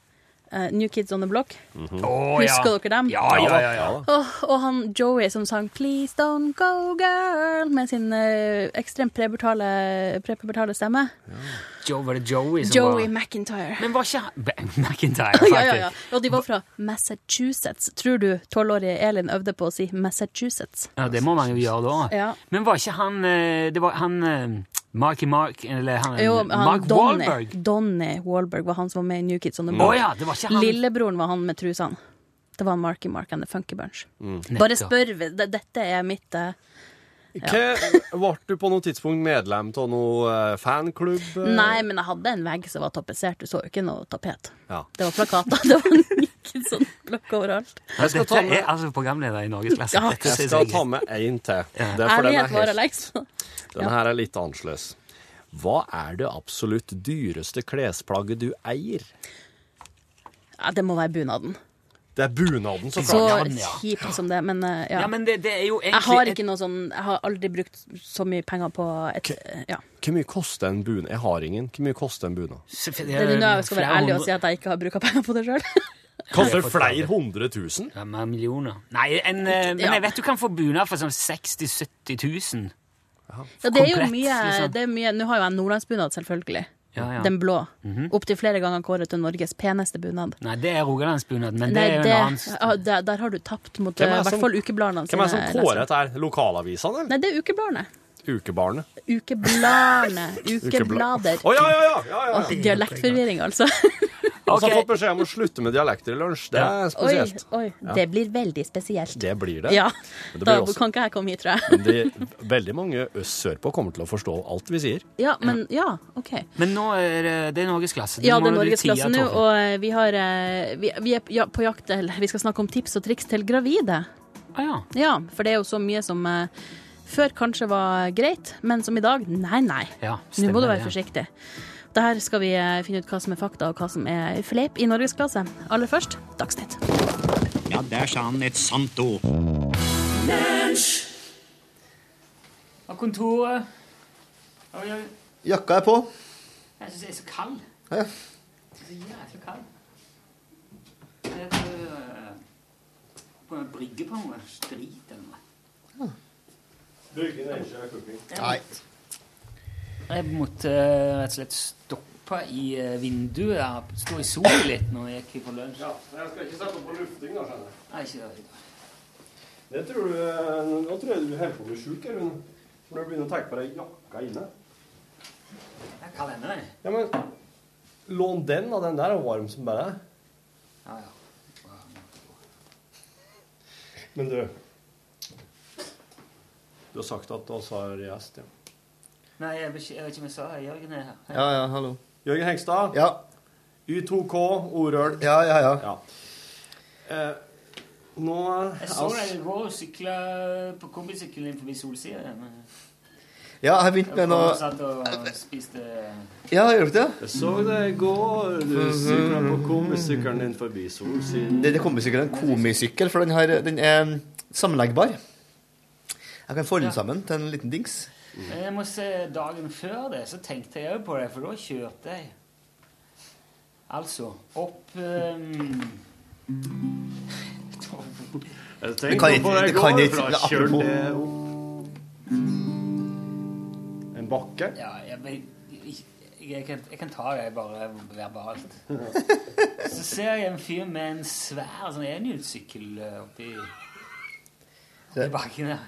Eh, New Kids On The Block. Mm -hmm. oh, Husker dere dem? Ja, ja, ja. ja. Og, og han Joey som sang 'Please Don't Go Girl' med sin uh, ekstremt prepubertale, pre stemme. Joe, var det Joey som Joey var McIntyre. Men var ikke han *laughs* McIntyre, faktisk. ja, ja, ja. Og de var fra Massachusetts. Tror du tolvårige Elin øvde på å si Massachusetts? Ja, det må man jo gjøre da. Ja. Men var ikke han eh, Det var han Marky Mark Eller han, Jo, han Mark Donny, Wahlberg. Donny Wahlberg var han som var med i New Kids On The Block. Oh, ja, det var ikke han Lillebroren var han med trusene. Det var Marky Mark and The Funky Bunch. Mm. Bare spør. Dette er mitt Hva- Ble du på noe tidspunkt medlem av noe eh, fanklubb? eh? Nei, men jeg hadde en vegg som var tapetsert. Du så jo ikke noe tapet. Ja. Det var plakater. *laughs* Det var ikke sånn blokk overalt. Jeg skal ta med, er altså programleder i Norgesklasse. Ja. Jeg skal ta med én til. Det er for Ærlighet varer lengst. Den her er litt annerledes. Hva er det absolutt dyreste klesplagget du eier? Ja, det må være bunaden. Det er bunaden, så kjipt ja, ja. som det, men uh, ja. Ja, men det, det er jo Jeg egentlig har et- ikke noe sånn Jeg har aldri brukt så mye penger på et Ja. Hvor mye koster en bunad? Jeg har ingen. Hvor mye koster en bunad? Det er nå jeg skal være ærlig og si at jeg ikke har brukt penger på det sjøl. *laughs* Koster flere hundre tusen? Ja, mer millioner. Nei, en, eh, men jeg vet du kan få bunad for sånn 60 000-70 000. Ja, det er jo mye, liksom. det er mye Nå har jo jeg nordlandsbunad, selvfølgelig. Ja, ja. Den blå. Mhm. Opptil flere ganger kåret til Norges peneste bunad. Nei, det er rogalandsbunad, men det er jo annen ja, der, der har du tapt mot eh, i som- hvert fall ukebladene Hvem er det som kårer dette her? Lokalavisene. Nei, det er ukebladene. Ukebarnet? Ukebladene. *laughs* Ukeblader. Å, ja, ja, ja, ja, ja. Å, Dialektforvirring, altså. *laughs* *laughs* Og så har fått beskjed om å slutte med dialekter i lunsj. Det er spesielt. oi. Ja. Det blir veldig spesielt. Det blir det. Ja. Men det Da også- kan ikke jeg komme hit, tror jeg. det, veldig mange øst sørpå kommer til å forstå alt vi sier. Ja, men ja, OK. Men nå er det, norgesklasse. Ja, det er norgesklasse nå, og eh, vi, har, eh, vi, vi er ja, på jakt eller Vi skal snakke om tips og triks til gravide. Ah, ja. Ja, for det er jo så mye som eh, før kanskje var greit, men som i dag nei, nei. Ja, Nå må du det, være ja. Forsiktig. Der skal vi eh, finne ut hva som er fakta, og hva som er fleip i norgesklasse. Aller først Dagsnytt. Ja, der sa han et sant ord. Og kontoret Oi, oi. Jakka er på. Jeg syns jeg er så kald. Ja. Jeg er så kald. Jeg er på, øh, på en brygge på noe sprit eller noe. Nei. Jeg måtte øh, rett og slett stoppe i øh, vinduet Jeg sto i solen litt når jeg gikk på lunsj. Ja, jeg skal ikke sette på lufting, da, skjønner jeg. Nei, ikke det. Det tror du, eh, nå tror jeg du holder på å bli sjuk, Rune. Når du begynner å tenke på deg jakka inne. Ja, hva hender det. Ja, men lån den, da. Den der er varm som bare er. Ja, ja. Men du Du har sagt at oss har gjest, ja. Nei, jeg vet ikke om jeg sa det. Jørgen er her. Ja, ja, hallo. Jørgen Hengstad. Ja. Y2K, Orøl. Ja, ja, ja. Ja. Eh, nå Jeg så deg i går sykle på kombisykkelen forbi Solsida. men- Ja, jeg begynte med noe satt og spiste Ja, jeg gjort det? Jeg så deg i går. Du sykla på komisykkelen din forbi Solsiden. Det, det er en komisykkel, for den, har, den er mm, sammenleggbar. Jeg kan folde den sammen til en liten dings. Men jeg må se dagen før det, så tenkte jeg òg på det, for da kjørte jeg Altså opp um, Jeg Det kan på ikke- det går, kan ikke- apropos- opp en bakke. Ja, jeg, vet- jeg, jeg, kan, jeg kan ta det bare verbalt. Så ser jeg en fyr med en svær sånn enhjulssykkel eh, oppi, oppi bakken der.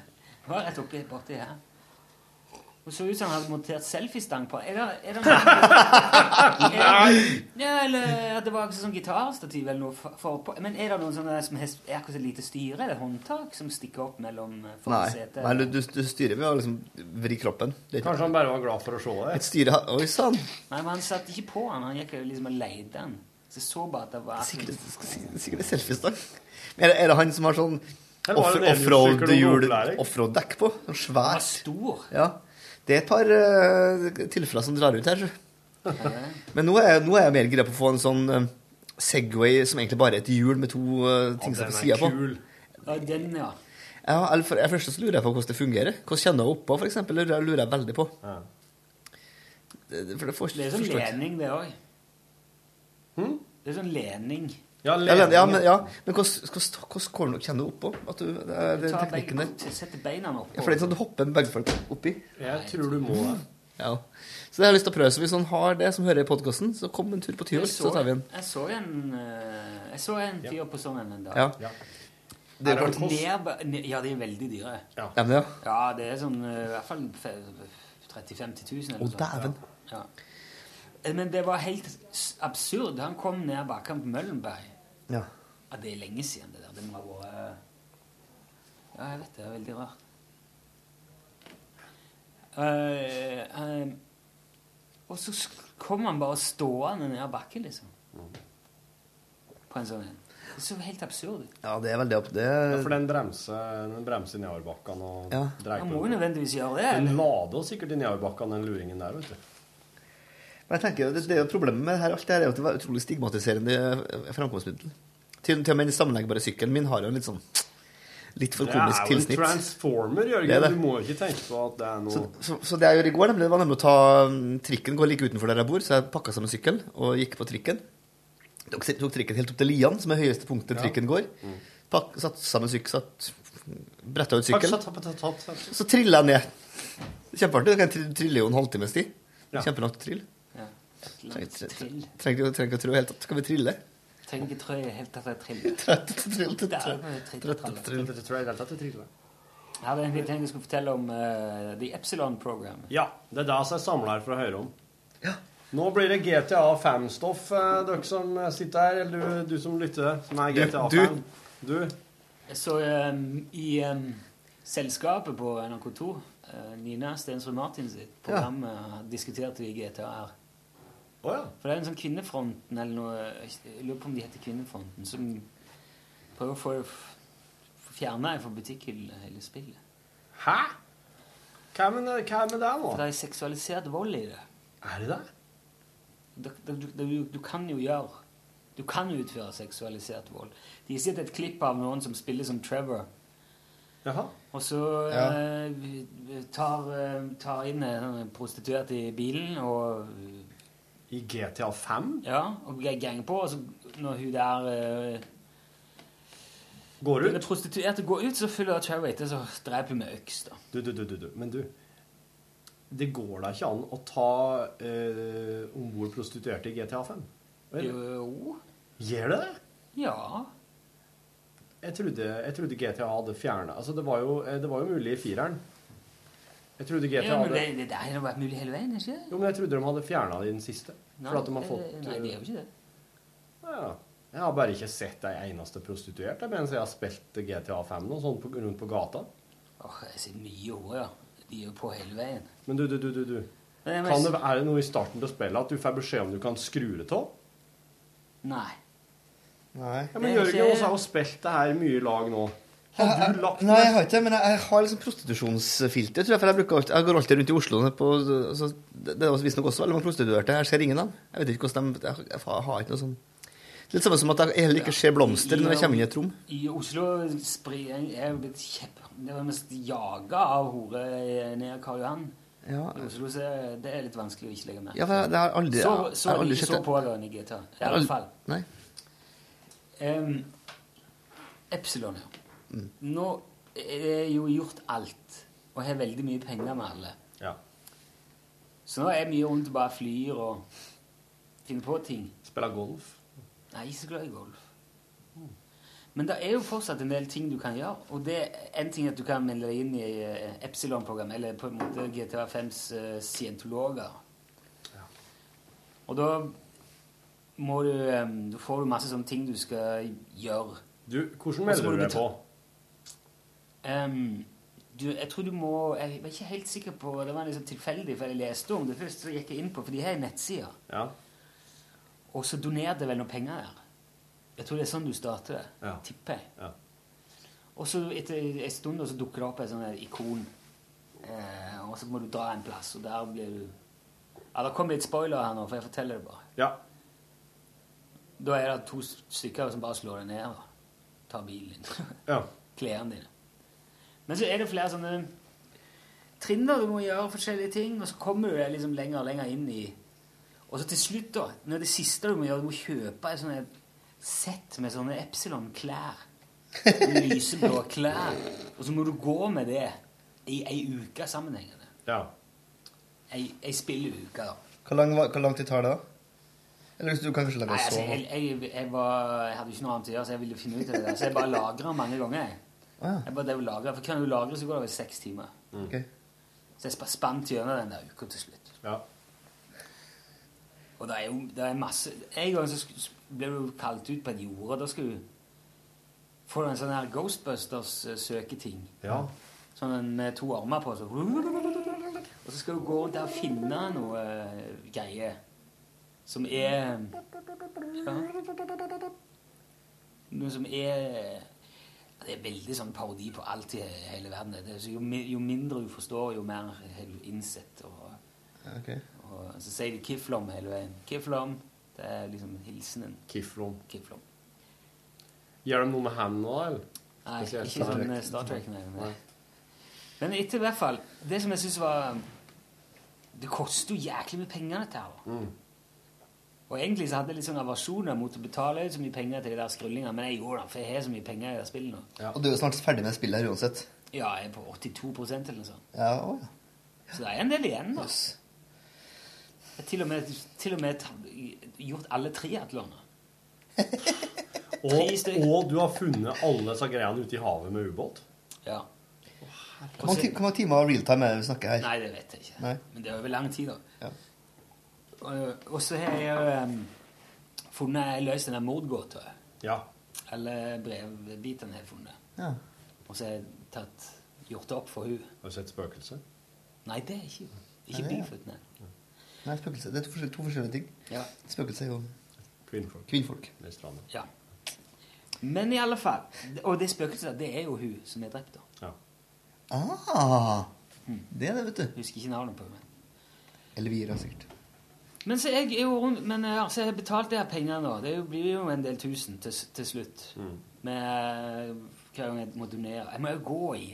Det var rett oppi borti her. Hun så ut som hun hadde montert selfiestang på. Er det, er det *laughs* noen, er det, ja, eller at det var akkurat sånn gitarstativ eller noe for, for på. Men er det noen sånne som er akkurat et lite styre eller håndtak som stikker opp mellom eh, Nei, forsetet? Nei du, du styrer ved å liksom vri kroppen. Det Kanskje han bare var glad for å se det. Et styre Oi sann! Nei, men han satt ikke på han. Han gikk liksom og leide den. Så jeg så bare at det var Sikkert, sikkert selfiestang. Men Er det, er det han som har sånn offroad-dekk off- på? Sånn svært. stor. Ja. Det er et par uh, tilfeller som drar ut her. Men nå er, nå er jeg mer gira på å få en sånn eh, Segway som egentlig bare er et hjul med to uh, ting som er på sida på. Ja, den, ja. Ja, eller for, jeg først så lurer jeg på hvordan det fungerer. Hvordan kjenner jeg oppå, for eksempel, lurer, jeg veldig på. Det, det, for det, får, Det er sånn forstår lening, det òg. Det er sånn lening. Ja, Ja, men- ja, men, ja, men hvordan, hvordan, kommer du kjenner du oppå? At du, det er Du den teknikken der. setter beina opp. Ja, for det er sånn at du hopper med begge folk oppi. Jeg tror du må det. Ja. Så det har jeg lyst til å prøve. Så hvis noen har det som hører i podkasten, så kom en tur på Tyholt, så, så tar vi en. Jeg så en, eh, jeg så en fyr på sånn en en dag. Ja. Det Det er er ned, ned, ja, de er veldig dyre. Ja, men ja. Ja, det er sånn eh, i hvert fall 30 000-50 000 Å, dæven. Ja. Eh, Men det var helt absurd. Han kom ned bakken på Møllenberg. Ja. Ja, det er lenge siden det der. Det må ha vært Ja, jeg vet det. Det er veldig rart. Uh, uh, og så kom han bare stående ned bakken, liksom. På en sånn en. Det så helt absurd ut. Ja, det er vel opp... Det Ja, for den bremser, den bremser nedoverbakkene og Ja. dreier Han på må jo nødvendigvis gjøre det. Den lader sikkert i nedoverbakkene, den luringen der, vet du. Men jeg tenker, jo, det, det er jo Problemet med det her, alt det her er at det var utrolig stigmatiserende eh, framkomstmiddel. Til, til og med den sammenleggbare sykkelen min har jo en litt sånn litt for komisk tilsnitt. Det er jo en transformer, er Jørgen. det. Du må ikke tenke på at det er noe Så, så, så det jeg gjorde i går, nemlig, det var nemlig å ta mm, trikken, gå like utenfor der jeg bor, så jeg pakka sammen sykkelen og gikk på trikken. Tok, tok trikken helt opp til Lian, som er høyeste punktet Ja. trikken går. Pak, satt sammen sykkel, satt, bretta ut sykkelen. Satt, takk satt, takk satt. Så trilla jeg ned. Kjempeartig. Du kan trille jo en halvtimes tid. Ja. Tre- trill. Trenger ikke å tro helt at Skal vi trille? Trenger ikke trø helt at jeg triller. Er jeg hadde egentlig tenkt jeg skulle fortelle om uh, The Epsilon Program. Ja, det er det som jeg samler her for å høre om. Nå blir det GTA 5-stoff, uh, dere som sitter her, eller du, du som lytter, som er Du, GTA du. 5. Du. Så um, i um, selskapet på NRK2 uh, Nina Stensrud Martin sitt program eh, diskuterte vi GTA her. Å ja. For det er en sånn Kvinnefronten eller noe Jeg lurer på om de heter Kvinnefronten, som prøver å få, få fjerna fra butikkhyllene hele spillet. Hæ? Hva med, hva med det nå? For det er seksualisert vold i det. Er det det? Du, du, du, du kan jo gjøre Du kan utføre seksualisert vold. De har sett et klipp av noen som spiller som Trevor. Jaha. Og så Ja. eh, tar, eh, tar inn en prostituert i bilen og I GTA 5? Ja, og ganger på. Og så når hun der uh, Går ut? prostituerte går ut, så følger Cherry etter, så dreper hun med øks. da. Du, du, du, du, du. Men du, det går da ikke an å ta uh, om bord prostituerte i GTA 5? Vel? Jo Gjør det det? Ja. Jeg trodde, jeg trodde GTA hadde fjerna Altså, det var, jo, eh, det var jo mulig i fireren. Jeg trodde GTA ja men det, det har vært mulig hele veien, ikke det? Jo, men jeg trodde de hadde fjerna det i den siste. Nei, For at de har fått Nei, det er jo ikke det. Ja. Jeg har bare ikke sett ei eneste prostituert mens jeg har spilt GTA 5 og sånn på, rundt på gata. Åh, jeg ser mye ord, ja. De er jo på hele veien. Men du, du, du, du, du. Men Kan det, er det noe i starten til spillet at du får beskjed om du kan skru det av? Nei. Nei. Ja, men Jørgen ikke- også har jo spilt det her mye i lag nå. Har du lagt Nei, jeg har ikke det, men jeg, jeg har liksom prostitusjonsfilter, tror jeg. For jeg, bruker alltid, jeg går alltid rundt i Oslo. På, så, det det er visstnok også veldig mange prostituerte. Jeg ser ingen av dem. Jeg vet ikke hvordan de Jeg, jeg, har- ikke noe sånn Litt samme som at jeg heller ikke ser blomster når jeg kommer inn i et rom. I Oslo jeg er blitt kjepp... Det var mest jaga av hore ned Karl Johan. Ja. I Oslo så er det er litt vanskelig å ikke legge merke Ja, for jeg- det har aldri- Så, jeg så de aldri ikke så det. pågående i GTA. I hvert alle fall. Nei. Um, Epsilon, ja. Mm. Nå er jo gjort alt, og har veldig mye penger med alle. Ja. Så nå er jeg mye rundt og bare flyr og finner på ting. Spiller golf? Nei, ikke så glad i golf. Men det er jo fortsatt en del ting du kan gjøre. Og det er en ting at du kan melde deg inn i eh, Epsilon-program, eller på en måte GTA5s uh, scientologer. Og da må du um, Da får du masse sånne ting du skal gjøre. Du, hvordan melder du deg på? Ehm, du, jeg tror du må Jeg var ikke helt sikker på Det var liksom tilfeldig, for jeg leste om det først. Så gikk jeg inn på, for de har en nettside. Ja. Og så donerte jeg vel noen penger der. Jeg tror det er sånn du starter det. Ja. Tipper jeg. Ja. Og så etter en stund så dukker det opp et sånt ikon. Eh, og så må du dra en plass, og der blir du Ja, det kommer litt spoiler her nå, for jeg forteller det bare. Ja. Da er det to stykker som bare slår deg ned og tar bilen din. Ja. *laughs* Klærne dine. Men så er det flere sånne trinn da du må gjøre forskjellige ting, og så kommer du deg liksom lenger og lenger inn i Og så til slutt, da, når det siste du må gjøre, du må kjøpe et sånt et sett med sånne Epsilon-klær. Lyseblå *laughs* klær. Og så må du gå med det i ei uke sammenhengende. Ja. Ei, ei spilleuke, da. Hvor lang, hvor lang tid tar det, da? Eller hvis du kanskje lage Nei, altså, så jeg, jeg, jeg, var, jeg hadde jo ikke noe annet å gjøre, så jeg ville finne ut av det. Så jeg bare lagra mange ganger. Ah, ja. Jeg bare drev For kan du lagre, så går det over seks timer. Ok. Så jeg spa- spant gjennom den der uka til slutt. Ja. Og det er jo det er masse En gang så ble du kalt ut på et jorde. Da skal du få en sånn her Ghostbusters-søketing. Ja. Sånn med to armer på. Så. Og så skal du gå rundt der og finne noe eh, greier som er ja. Noe som er Det er veldig sånn parodi på alt i hele verden. Det er, så jo, jo mindre du forstår, jo mer har du innsett. Og, okay. og så sier de Kiflom hele veien. Kiflom. Det er liksom hilsenen. Kiflom. Kiflom. Gjør de noe med hendene, da? eller? Nei, Spesielt ikke sånn Star Trek. Nei, nei. Men etter i hvert fall Det som jeg syns var Det koster jo jæklig mye penger, dette her. Mm. Og egentlig så hadde jeg litt sånn aversjoner mot å betale ut så mye penger til de der skrullingene, men jeg gjorde det, for jeg har så mye penger i det spillet nå. Og du er jo snart ferdig med spillet her uansett. Ja, jeg er på 82% eller noe sånt. Ja, å, ja. Så det er en del igjen, da. Jeg har til og med, til og med gjort alle triatloner. *laughs* Og, og du har funnet alle disse greiene ute i havet med ubåt? Ja. Hvor mange timer realtime er det vi snakker her? Nei, det vet jeg ikke. Nei. Men det er over lang tid, da. Ja. Og, så har jeg um, funnet løst den der mordgåta. Ja. Eller brevbitene har jeg funnet. Ja. Og så har jeg tatt, gjort det opp for hun Har du sett spøkelset? Nei, det er ikke Ikke Nei, det Bigfoot, nei. Nei, spøkelse. Det er to forskjellige, to forskjellige ting. Ja. Spøkelse er jo Kvinnfolk. kvinnfolk. Ved stranda. Ja. Men i alle fall Og det spøkelset, det er jo hun som er drept, da. Ja. Ah, det er det, vet du. Husker ikke navnet på henne. Elvira, sikkert. Men så jeg er jo rundt Men altså, jeg har betalt de her pengene nå. Det blir jo en del tusen til, til slutt. Med hver gang jeg må donere. Jeg må jo gå i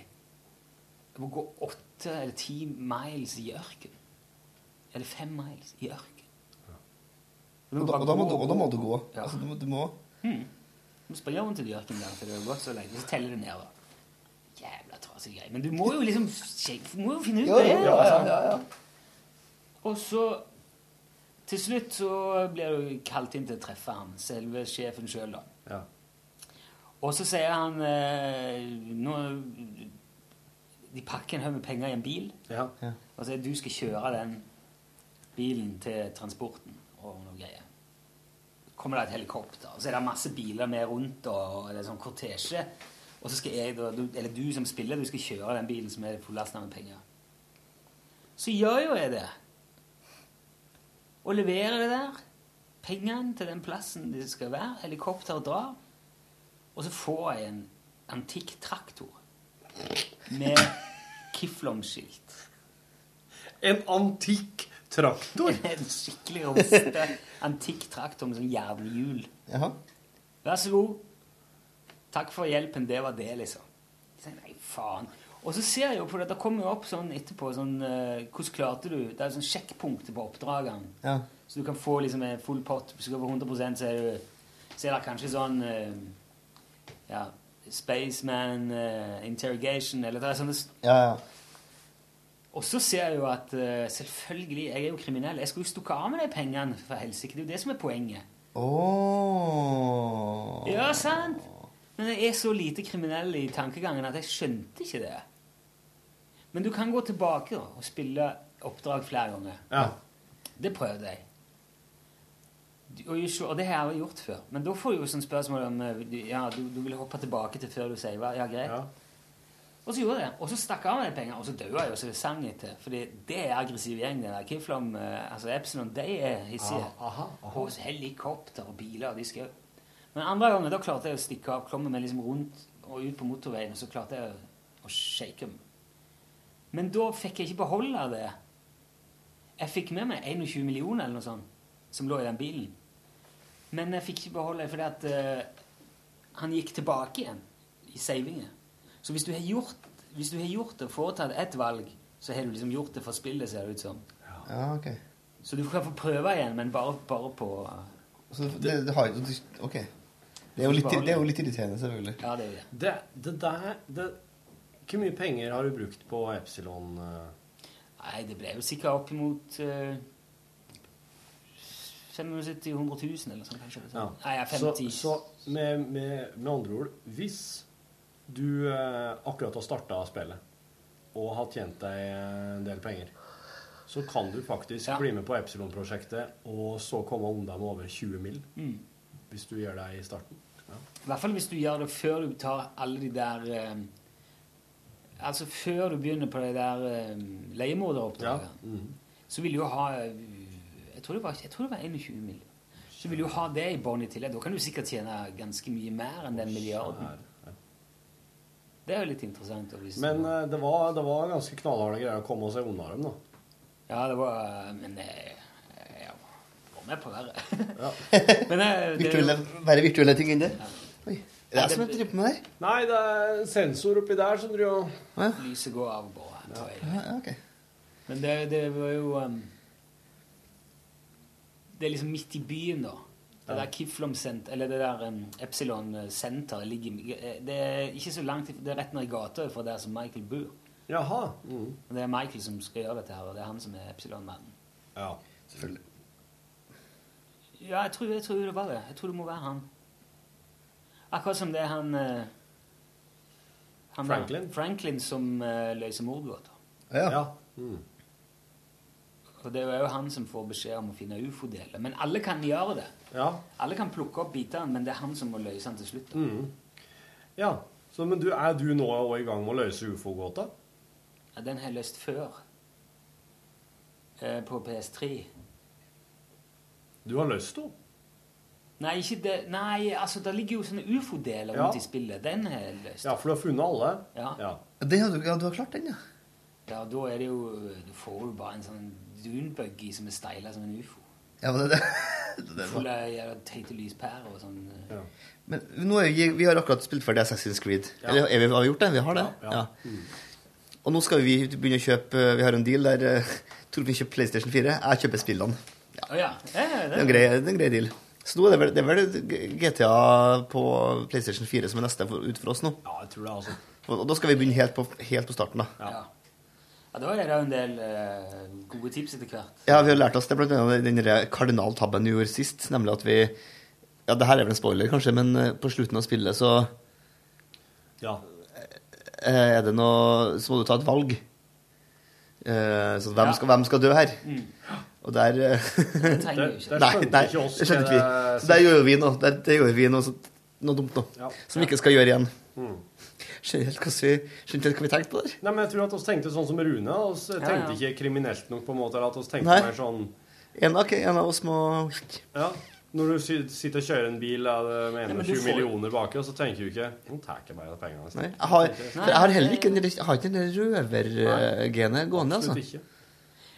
Jeg må gå åtte eller ti miles i ørken. Eller fem miles i ørken. Og da, og da, må, du, og da må du gå. Ja. Altså, du, må- du må Hmm. Du må springe rundt i de ørkenen der til det har gått så lenge. Så teller det ned. da. Jævla trasig greie. Men du må jo liksom må jo finne ut Ja, det. ja, ja, ja, ja. Og så Til slutt så blir du kalt inn til å treffe han, selve sjefen sjøl, da. Ja. Og så sier han eh, nå, De pakker en haug med penger i en bil Ja. og sier du skal kjøre den bilen til transporten og noe greier. Så kommer det et helikopter, og så er det masse biler med rundt, og det er sånn kortesje. Og så skal jeg, da, du, eller du som spiller, du skal kjøre den bilen som er fulllastet med penger. Så gjør jo jeg det. Og leverer det der. Pengene til den plassen de skal være. Helikopteret drar. Og så får jeg en antikk traktor med Kiflom-skilt. En antikk traktor? *laughs* en skikkelig roste antikk traktor med sånn jernhjul. Vær så god. Takk for hjelpen. Det var det, liksom. Sier, Nei, faen. Og så ser jeg jo på det, det kommer jo opp sånn etterpå sånn uh, Hvordan klarte du Det er sånn sjekkpunkter på oppdragene. Ja. Så du kan få liksom en full pott. Hvis du går på 100 så er, du, så er det kanskje sånn uh, Ja, Spaceman uh, Interrogation Eller det er sånne Ja, ja. Og så ser jeg jo at selvfølgelig Jeg er jo kriminell. Jeg skulle jo stukket av med de pengene, for helsike. Det er jo det som er poenget. Oh. Ja, sant? Men jeg er så lite kriminell i tankegangen at jeg skjønte ikke det. Men du kan gå tilbake da, og spille oppdrag flere ganger. Ja. Det prøvde jeg. Og, og det har jeg jo gjort før. Men da får du jo sånn spørsmål om eh, ja, du, du vil hoppe tilbake til før du saver. Ja, greit. Og så gjorde jeg det. Og så stakk jeg av med de pengene, og så døde jeg og så det sang etter. Fordi det er aggressiv gjeng, det der. Kiflom, eh, altså Epsilon, de er hissige. Ah, aha. Helikopter og biler, og de skal Men andre ganger, da klarte jeg å stikke av, klomme meg liksom rundt og ut på motorveien, og så klarte jeg å shake dem. Men da fikk jeg ikke beholde det. Jeg fikk med meg 21 millioner eller noe sånt, som lå i den bilen. Men jeg fikk ikke beholde det fordi at uh, han gikk tilbake igjen i savinget. Så hvis du har gjort, hvis du har gjort det og foretatt ett valg, så har du liksom gjort det for spillet, ser det ut som. Ja, ok. Så du kan få prøve igjen, men bare, bare på Så det, det har, ok. Det er, jo litt, det er jo litt irriterende, selvfølgelig. Ja, det er det. Det, det der det, Hvor mye penger har du brukt på Epsilon? eh? Nei, det ble jo sikkert opp imot uh, 75 000 eller sånn, kanskje. Ja. Nei, ja, 50 Så, så med, med, med andre ord, hvis du uh, akkurat har starta spillet og har tjent deg en del penger, så kan du faktisk bli med på Epsilon-prosjektet og så komme unna med over 20 mill. Mm. Hvis du gjør det i starten. Ja. I hvert fall hvis du gjør det før du tar alle de der eh, Altså før du begynner på det der uh, leiemorderoppdraget, Ja. Mhm. så vil du jo ha eh, jeg tror, det var, jeg tror det var 21 mill. Så vil du jo ha det i bånn i tillegg. Da kan du sikkert tjene ganske mye mer enn den milliarden. Det er jo litt interessant. å vise. Men uh, det, var, det var ganske knallharde greier å komme seg unna dem, da. Ja, det var Men jeg, jeg var med på verre. *laughs* men uh, det, Virtuelle, være virtuelle ting enn det? Oi. Det er som jeg driver med her. Nei, det er sensor oppi der som driver og Lyset går av og på. Ja. Ja, okay. Men det, det var jo um, Det er liksom midt i byen, da. Det der Kiflom Center, eller det der um, Epsilon Center ligger Det er ikke så langt, det er rett ned i gata fra der som Michael bor. Jaha. Og det er Michael som skal gjøre dette her, og det er han som er Epsilon-mannen. Ja. Selvfølgelig. Ja, jeg tror, jeg tror det var det. Jeg tror det må være han. Akkurat som det er han, eh, han Franklin? Franklin som eh, løser mordgåter. Ja. Mm. Og det er jo han som får beskjed om å finne ufo-deler. Men alle kan gjøre det. Ja. Alle kan plukke opp bitene, men det er han som må løse den til slutt. Mm. Ja. Så, men du, er du nå også i gang med å løse ufo-gåta? Ja, den har jeg løst før. Eh, på PS3. Du har løst henne? Nei, ikke det. Nei, altså, det ligger jo sånne ufo-deler Ja. rundt i spillet. Den har jeg løst. Ja, for du har funnet alle? Ja. Det har du, ja, du har klart den, ja. Ja, da er det jo Du får jo bare en sånn dunbuggy som er steila som en ufo. Ja, men det, *laughs* det, Full av teite lyspærer og sånn. Ja. Men nå er vi, vi har akkurat spilt ferdig Assassin's Creed. Ja. Eller er vi, har vi gjort det? Vi har det? Ja, Ja. ja. Mm. Og nå skal vi begynne å kjøpe Vi har en deal der uh, *laughs* Torfinn kjøper PlayStation 4. Jeg kjøper spillene. Ja. ja, ja Det er en grei, det er en grei deal. Så nå er det vel, det er vel GTA på PlayStation 4 som er neste for, ut for oss nå. Ja, jeg tror det, altså. Og, og da skal vi begynne helt på, helt på starten, da. Ja. ja, da er det jo en del eh, gode tips etter hvert. Ja, vi har lært oss det blant annet den kardinaltabben vi gjorde sist, nemlig at vi Ja, det her er vel en spoiler, kanskje, men eh, på slutten av spillet så Ja. eh, er det noe Så må du ta et valg. Eh, så hvem, Ja. skal, hvem skal dø her? Mm. Og der eh, Det trenger vi *laughs* ikke. Nei, nei, oss det skjønte ikke vi. Så der gjør vi noe. Der, det gjør vi noe, noe dumt nå. Ja. Som vi ikke skal gjøre igjen. Mm. Skjønner helt hva vi, tenkte på der. Nei, men jeg tror at vi tenkte sånn som Rune. Vi tenkte ikke kriminelt nok, på en måte. Eller at vi tenkte Nei. mer sånn En, ok, en av oss må Ja. Når du sitter og kjører en bil med Ja, men du 21 får- millioner baki, og så tenker du ikke Nå tar jeg bare pengene. Nei, jeg har, jeg har heller ikke den, jeg har ikke den røvergenet gående, altså. Ikke.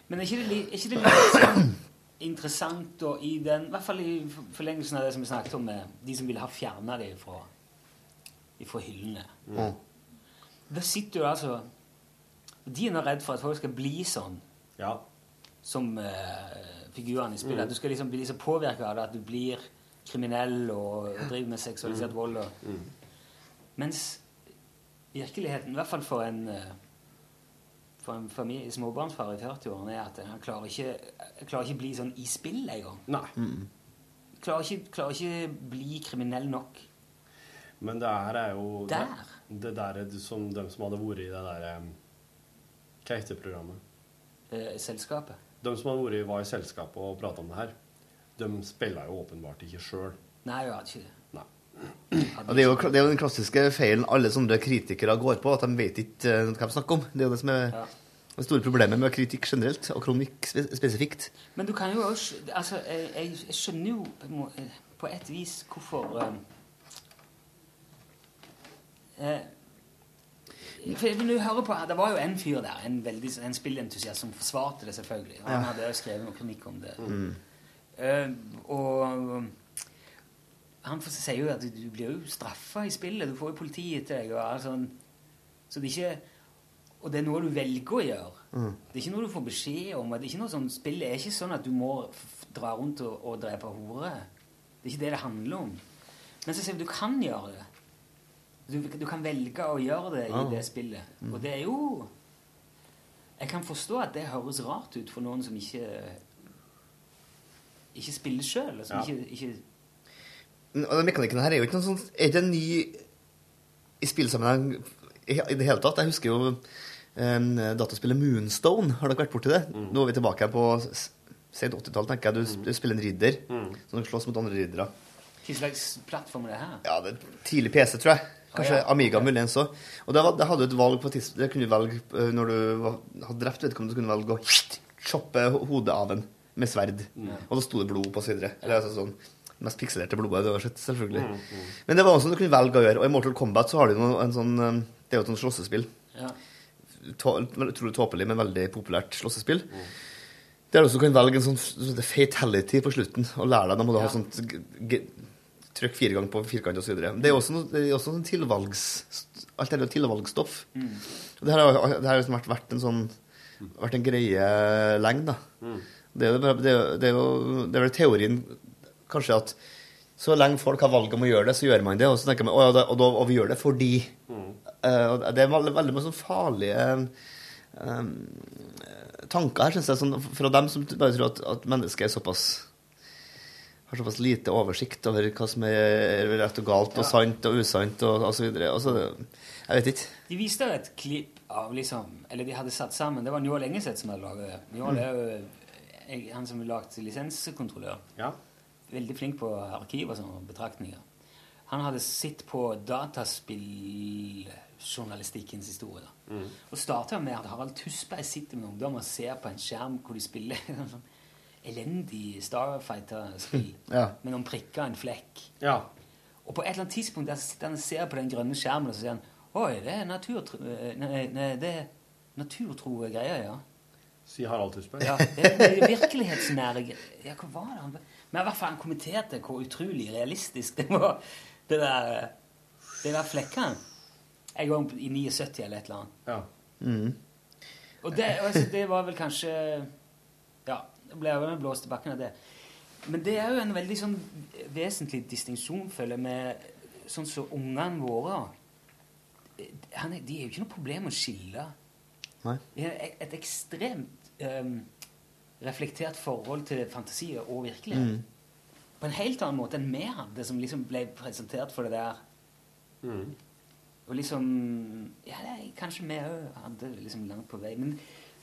Men er ikke det, er ikke det litt sånn interessant da, i den I hvert fall i forlengelsen av det som vi snakket om med de som ville ha fjerna det fra, fra hyllene. Mm. Da sitter du altså De er nå redd for at folk skal bli sånn som uh, figurene i spillet. Mm. At du skal liksom bli så påvirka av det at du blir kriminell og driver med seksualisert Mm. vold. Og, Mm. Mens virkeligheten, i hvert fall for en eh, for en familie, småbarnsfar i 40-årene, er at han klarer ikke, klarer ikke bli sånn i spill engang. Nei. Klarer ikke, klarer ikke bli kriminell nok. Men det her er jo Der? Det der er som de som hadde vært i det der Hva heter programmet? Eh, selskapet. De som hadde vært, var i selskapet og prata om det her, de spiller jo åpenbart ikke sjøl. Nei, jeg hadde ikke det. Og det, er jo, det er jo den klassiske feilen alle sånne kritikere går på, at de vet ikke eh, hva de snakker om. Det er jo det som er det store problemet med kritikk generelt, og kronikk spe spesifikt. Men du kan jo også Altså, jeg, jeg, skjønner jo på, eh, på et vis hvorfor eh, for du hører på, Det var jo en fyr der, en, veldig, en spillentusiast, som forsvarte det, selvfølgelig. Han Ja. hadde skrevet noe kronikk om det. Mm. Uh, og han sier jo at du, du blir jo straffa i spillet. Du får jo politiet til deg. Og, alt sånn. så det er ikke, og det er noe du velger å gjøre. Mm. Det er ikke noe du får beskjed om. Det er ikke noe sånn, spillet er ikke sånn at du må dra rundt og, og drepe horer. Det er ikke det det handler om. Men så sier vi du kan gjøre det. Du, du kan velge å gjøre det Ah. i det spillet. Mm. Og det er jo Jeg kan forstå at det høres rart ut for noen som ikke ikke spiller sjøl. Som Ja. ikke, ikke Og den mekanikken her er jo ikke noe sånn Er det en ny i spillsammenheng i det hele tatt? Jeg husker jo um, dataspillet Moonstone. Har dere vært borti det? Nå er vi tilbake her på sent 80-tall, tenker jeg. Du, s- du spiller en ridder som slåss mot andre riddere. Hva slags plattform er det her? Ja, det er tidlig PC, tror jeg. Kanskje Ah, ja. Amiga muligens òg. Og det, var, det hadde du et valg på tids... Det kunne du velge eh, når du var, hadde drept vedkommende, så kunne du velge å choppe hodet av en med sverd. Og da sto det blod på, og så videre. Eller altså sånn mest pikselerte blodet du har sett, selvfølgelig. Mm, mm. Men det var også noe du kunne velge å gjøre. Og i Mortal Kombat så har du noe, en sånn eh, Det er jo et sånt slåssespill. Ja. Utrolig tåpelig, men veldig populært slåssespill. Der du også kan velge en sånn sånn fatality på slutten og lære deg. Da må du ha sånt trykk fire ganger på firkant osv. Det er også, noe, det er også tilvalgs... Alt er jo tilvalgsstoff. Mm. Det her har, det har liksom vært, vært en sånn vært en greie lenge, da. Det er jo det er jo- det er jo det er vel teorien kanskje at så lenge folk har valget om å gjøre det, så gjør man det. Og så tenker man, og, ja, da- og, da, og vi gjør det fordi mm. uh, Det er veldig, veldig mye sånn farlige um, tanker her, syns jeg. Sånn, fra dem som bare tror at, at mennesket er såpass har såpass lite oversikt over hva som er rett og galt og Ja. sant og usant og, osv. Altså, jeg vet ikke. De viste et klipp av liksom Eller de hadde satt sammen Det var Njål Engeseth som hadde laget det. Njål er jo han som har lagd lisenskontrollør. Veldig flink på arkiv og sånne betraktninger. Han hadde sett på dataspilljournalistikkens historie. da. Og starta med at Harald Tusberg sitter med ungdom og ser på en skjerm hvor de spiller *laughs* sånn elendig Starfighter-spill *laughs* Ja. med noen prikker og en flekk. Ja. Og på et eller annet tidspunkt der sitter han og ser på den grønne skjermen og så sier han Oi, det er naturtro... Nei, nei, det er naturtro greier, ja. Sier Harald Tusberg. Ja, det er virkelighetsnære. Ja, hva var det han Men i hvert fall han kommenterte hvor utrolig realistisk det var, det der, det der flekkene. En gang i 79 eller et eller annet. Ja. Mm. Og det, altså, det var vel kanskje Ja, det ble jo blåst i bakken av det. Men det er jo en veldig sånn vesentlig distinksjon, føler jeg, med sånn som ungene våre han er, De er jo ikke noe problem å skille. Nei. Et, et ekstremt ehm, reflektert forhold til fantasi og virkelighet. Mm. På en helt annen måte enn vi hadde, som liksom ble presentert for det der. Og liksom Ja, det kanskje vi òg hadde liksom langt på vei. Men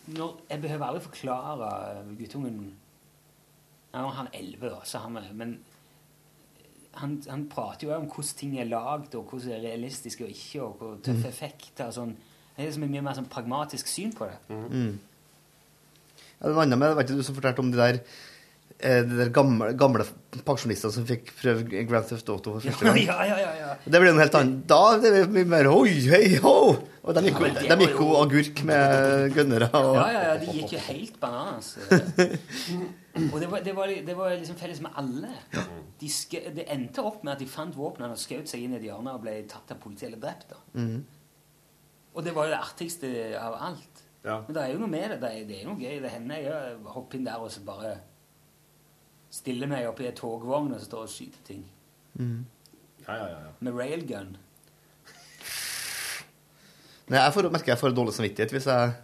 når, jeg behøver aldri forklare guttungen Nå er han elleve, da, så han Men han, han prater jo om hvordan ting er lagd, og hvordan det er realistisk og ikke, og hvor tøffe Mm. effekter og sånn. Det er liksom et mye mer sånn pragmatisk syn på det. Mm. Det var med, vet du, du som fortalte om de der, eh, de der gamle, gamle pensjonistene som fikk prøve Grand Theft Auto for første gang. Ja, ja, ja, ja. Det ble noe helt annet. Da det ble mye mer hoi, hei, ho! Og de gikk, Ja, de gikk jo agurk med gønnere. Og, Ja, ja, ja, de gikk jo helt bananas. *laughs* Og det var, det var, det var liksom felles med alle. De det endte opp med at de fant våpnene og skjøt seg inn i et hjørne og ble tatt av politiet eller drept. Mhm. Og det var jo det artigste av alt. Ja. Men det er jo noe med det. Det er, det er noe gøy. Det hender jeg hopper inn der og så bare stiller meg opp i en togvogn og så står og skyter ting. Mm. Ja, ja, ja, ja. Med railgun. Nei, jeg får, merker jeg får dårlig samvittighet hvis jeg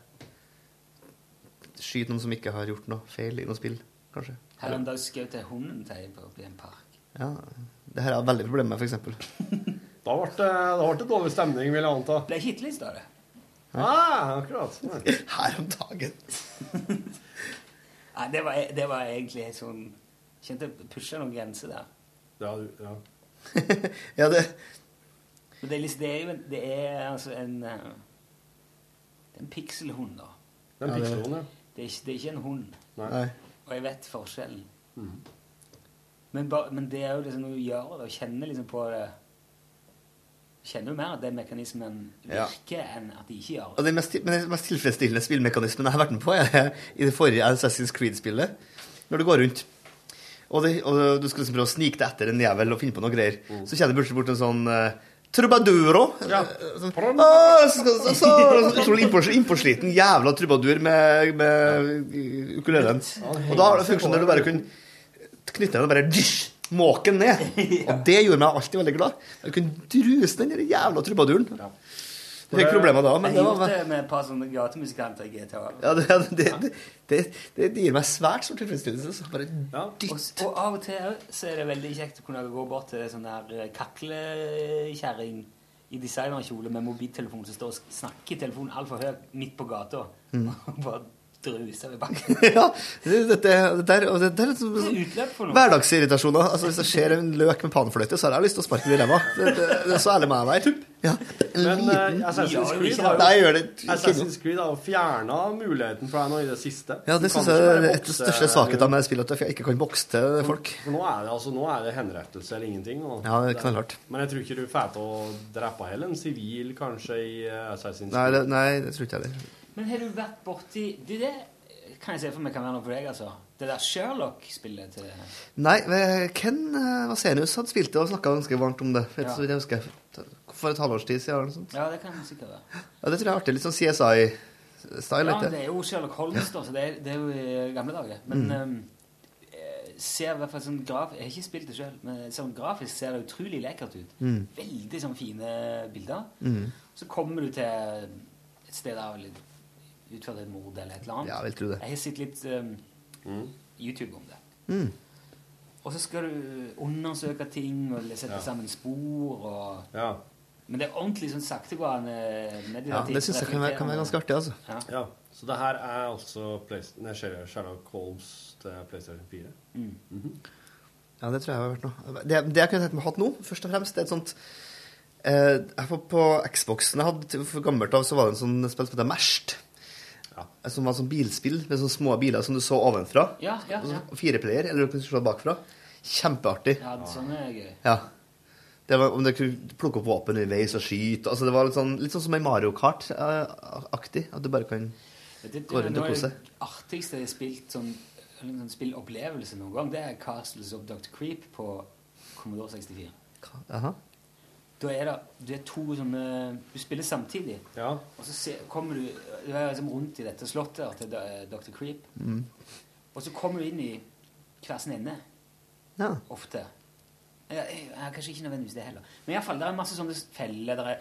skyter noen som ikke har gjort noe feil i noe spill, kanskje. Her en dag skjøt jeg hunden til på oppi en park. Ja, det her har jeg veldig problem med, eksempel. *laughs* Da ble det, det dårlig stemning, vil jeg anta. Ble hitlista, det. Ah, akkurat. *laughs* Her om dagen. *laughs* Nei, det var, det var egentlig sånn Kjente jeg pusha noen grenser der. Ja, du- ja. *laughs* Ja, det Men det er, liksom, det er jo det er altså en eh, Det er en pikselhund, da. Det er en pikselhund, ja. Det er, ikke, det er ikke en hund. Nei. Og jeg vet forskjellen. Men, ba, men det er jo liksom når du gjør det og kjenner liksom på det Kjenner du mer at den mekanismen Ja. virker, enn at de ikke gjør Og det? den mest, men den mest tilfredsstillende spillmekanismen jeg har vært med på, er i det forrige Assassin's Creed-spillet. Når du går rundt, og, det, og du skal liksom prøve å snike deg etter en jævel og finne på noe greier, så kjenner du plutselig bort en sånn uh, trubaduro. Ja. Sånn, «Åh, så, så, så, så, utrolig innpås- innpåsliten jævla trubadur med, med ukulelen. Og da har det funksjonen der du bare kunne knytte den og bare dysj, måke den ned. *laughs* Og det gjorde meg alltid veldig glad. Jeg kunne druse den jævla trubaduren. Det fikk problemer da, men jeg det var gjort det med et par sånne gatemusikanter i GTA. ja, det, det, det, det, det gir meg svært stor tilfredsstillelse. Så bare Og, og av og til så er det veldig kjekt å kunne gå bort til sånn der kaklekjerring i designerkjole med mobiltelefon som står og snakker i telefonen altfor høyt midt på gata. Mm. *laughs* Druser ved bakken. *laughs* ja, det, det, det, der, og det, det er liksom, for noe. Hverdagsirritasjoner. Altså, hvis det skjer en løk med panfløyte, så har jeg lyst til å sparke den i ræva. Så ærlig må jeg være. Ja. Men uh, Assassin's Creed har jo, jeg gjør det ikke Assassin's Creed har jo fjerna muligheten for deg nå i det siste. Ja, det syns jeg er et av de største svakhetene med spillet, at jeg ikke kan bokse til folk. For nå er det, altså, nå er det henrettelse eller ingenting. Og Ja, det er knallhardt. Men jeg tror ikke du får til å drepe heller en sivil, kanskje, i Assassin's Assassin's Nei, Creed. det, nei, det tror ikke jeg heller. Men har du vært borti Det, det kan jeg se for meg kan være noe for deg, altså. Det der Sherlock-spillet til Nei, Ken eh, Vasenius hadde spilt det og snakka ganske varmt om det. For, Ja. så jeg husker, for et halvårs tid siden. sånt. Ja, det kan jeg sikkert være. Ja, det tror jeg er artig. Litt sånn CSI-style. Ja, det er jo Sherlock Holmes, da, så det er, det er jo i gamle dager. Men Mm. eh, ser i hvert fall sånn graf Jeg har ikke spilt det sjøl, men sånn grafisk ser det utrolig lekkert ut. Mm. Veldig sånn fine bilder. Mm. Så kommer du til et sted der vel utført et mord eller et eller annet. Ja, jeg vil tro det. Jeg har sett litt ehm, YouTube om det. Mm. Og så skal du undersøke ting og sette Ja. sammen spor og Ja. Men det er ordentlig sånn saktegående meditativt. Ja, det syns jeg kan være, kan være ganske artig, altså. Ja. Ja, så det her er altså nei, Sherlock Holmes til PlayStation 4. Mm. Mhm. Ja, det tror jeg har vært noe. Det, det jeg kunne tenkt meg hatt nå, først og fremst, det er et sånt eh, jeg får På Xboxen jeg hadde for gammelt av, så var det en sånn spill som heter Merst. Som var sånn bilspill med sånne små biler som du så ovenfra. Ja, ja, ja. Og Fireplayer, eller du kunne se bakfra. Kjempeartig. Ja, sånn er gøy. Ja. Det var, om du kunne plukke opp våpen underveis og skyte altså Det var litt sånn, litt sånn som en Mario Kart-aktig. at du bare kan Det, det, gå rundt og kose. det artigste jeg har spilt sånn, sånn spillopplevelse noen gang, det er Castles of Dr. Creep på Commodore 64. Aha. Da er det, du er to sånne Du spiller samtidig. Og så se, kommer du Du er liksom rundt i dette slottet til Dr. Creep. Mm. Og så kommer du inn i hver sin ende. Ja. Ofte. Ja, jeg, jeg, kanskje ikke nødvendigvis det heller. Men iallfall, det er masse sånne feller. Det er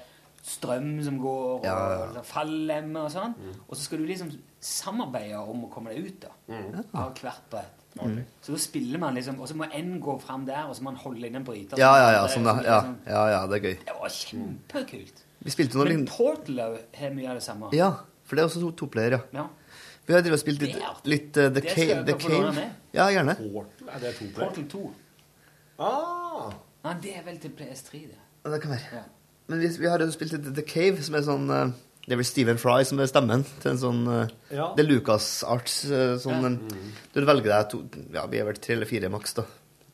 strøm som går, og Ja, ja, ja. ja. fallemmer og sånn. Og så skal du liksom samarbeide om å komme deg ut da, Mm. av hvert brett. Mm. Så da spiller man liksom Og så må en gå fram der, og så må man holde inn en bryter. Ja, ja, ja. Sånn, liksom- Ja, ja, ja, det er gøy. Det var kjempekult. Vi spilte noe Men også har mye av det samme. Ja, for det er også to, to player, ja. Ja. Vi har drevet og spilt litt, litt uh, The Cave. The Cave. Ja, gjerne. Portal, er det to Portal 2. Ah! Nei, det er vel til PS3, det. Ja, det kan være. Ja. Men vi, vi har jo spilt litt The Cave, som er sånn uh, Det er vel Stephen Fry som er stemmen til en sånn uh, Ja. Det er Lucas Arts uh, sånn Ja. mm. Du velger deg to Ja, vi er vel tre eller fire maks, da.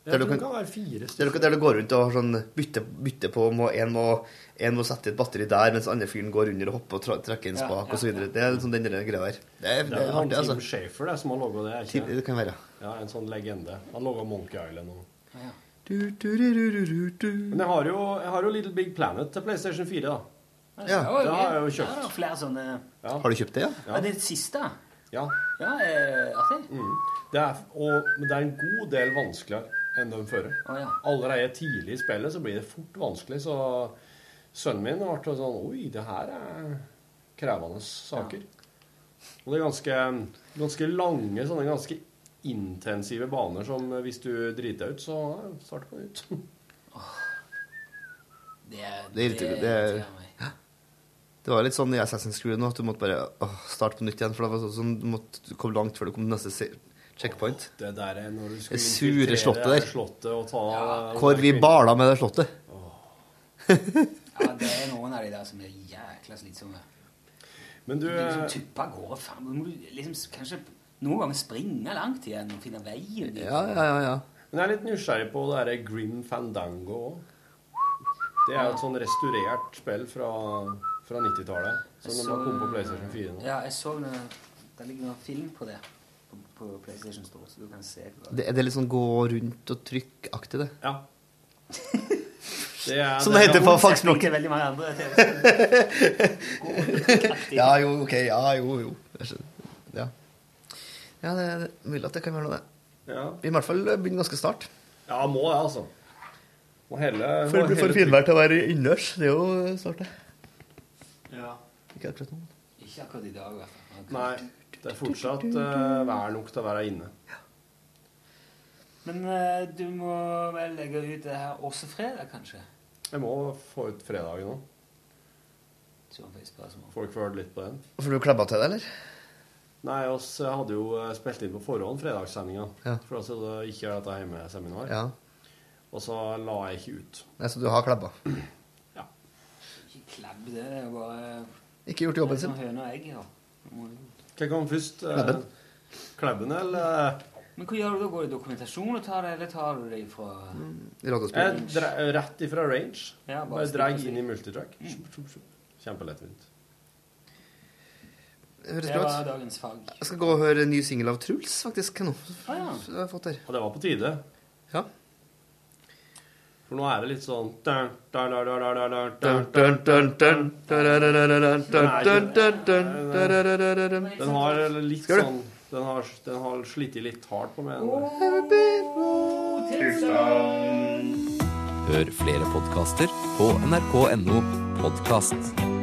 Der du det kan, kan være fire der, du, der du går rundt og har sånn bytte, bytte på må, en, må, en må sette et batteri der, mens andre fyren går under og hopper og trekker en spak ja, og så videre. Det er liksom den greia der. Det er, Det det er er han artig, altså. Tim Schafer det, som har laga det. er ikke det kan være. Ja, En sånn legende. Han laga Monkey Island og Ja. Du. Men jeg har, jo, jeg har jo Little Big Planet til PlayStation 4, da. Ja, Det har jeg jo kjøpt. det er flere sånne Ja. Har du kjøpt det, ja? Ja, det siste? Ja. Ja, eh, artig. Mm. Det er, og, men det er en god del vanskeligere enn de førre. Ah, ja. Allerede tidlig i spillet så blir det fort vanskelig, så sønnen min ble sånn Oi, det her er krevende saker. Og det er ganske, ganske lange, sånne ganske intensive baner som hvis du driter deg ut, så starter på nytt. Det, er- Det, det, meg. Det var litt sånn i Assassin's Creed nå at du måtte bare åh, starte på nytt igjen. For det var sånn, du måtte komme langt før du kom til neste checkpoint. Åh, Det der er når du Det skulle sure slottet der. slottet og ta Hvor vi bala med det slottet. *laughs* Ja, det er noen av de der som er jækla slitsomme. Men du Du liksom eh, tupper av gårde. Faen, du må liksom kanskje noen ganger springe langt igjen og finne veien. Liksom. Ja, ja, ja, ja. Men jeg er litt nysgjerrig på det derre Grim Fandango òg. Det er jo et sånn restaurert spill fra, fra 90-tallet. Som de har kommet på PlayStation 4 nå. Ja, jeg så det. Det ligger noen film på det på, på PlayStation Store, så du kan se hva Det, det er litt sånn gå rundt og trykk-aktig, det. Ja. *laughs* Det er, Som det heter på fagspråket. Veldig mange andre *laughs* Ja, jo, ok. Ja, jo, jo. Ja, ja det er mulig at det kan være noe, det. Ja. Vi må i hvert fall begynne ganske snart. Ja, må det, altså. Må helle For det blir for finvær til å være innendørs. Det er jo snart, det. Ja. Ikke akkurat nå. Ikke akkurat i dag, i hvert fall. Nei, det er fortsatt uh, vær nok til å være inne. Men uh, du må vel legge ut det her også fredag, kanskje? Jeg må få ut fredagen spørsmål. Folk får hørt litt på den. Får du klabba til det, eller? Nei, oss hadde jo eh, spilt inn på forhånd fredagssendinga. Ja. For oss hadde ikke dette hjemmeseminar. Ja. Og så la jeg ikke ut. Nei, så du har klabba? Klabb, det er jo bare Ikke gjort jobben sin. Høne og egg, ja. Hva kom først? eh, Klebben. Klebben, eller? Men hva gjør du da? Går du i dokumentasjon og tar det, eller tar du det ifra... Jeg dre rett ifra range. Ja, bare bare dreg inn i multitrack. Mm. Kjempelettvint. Høres Det bra var ut. dagens fag. Jeg skal gå og høre en ny singel av Truls, faktisk. nå. Ah, ja. Så jeg har fått her. Og det var på tide. Ja. For nå er det litt sånn Den har litt sånn Den har, den har slitt litt hardt på meg. Hør flere podkaster på nrk.no podkast.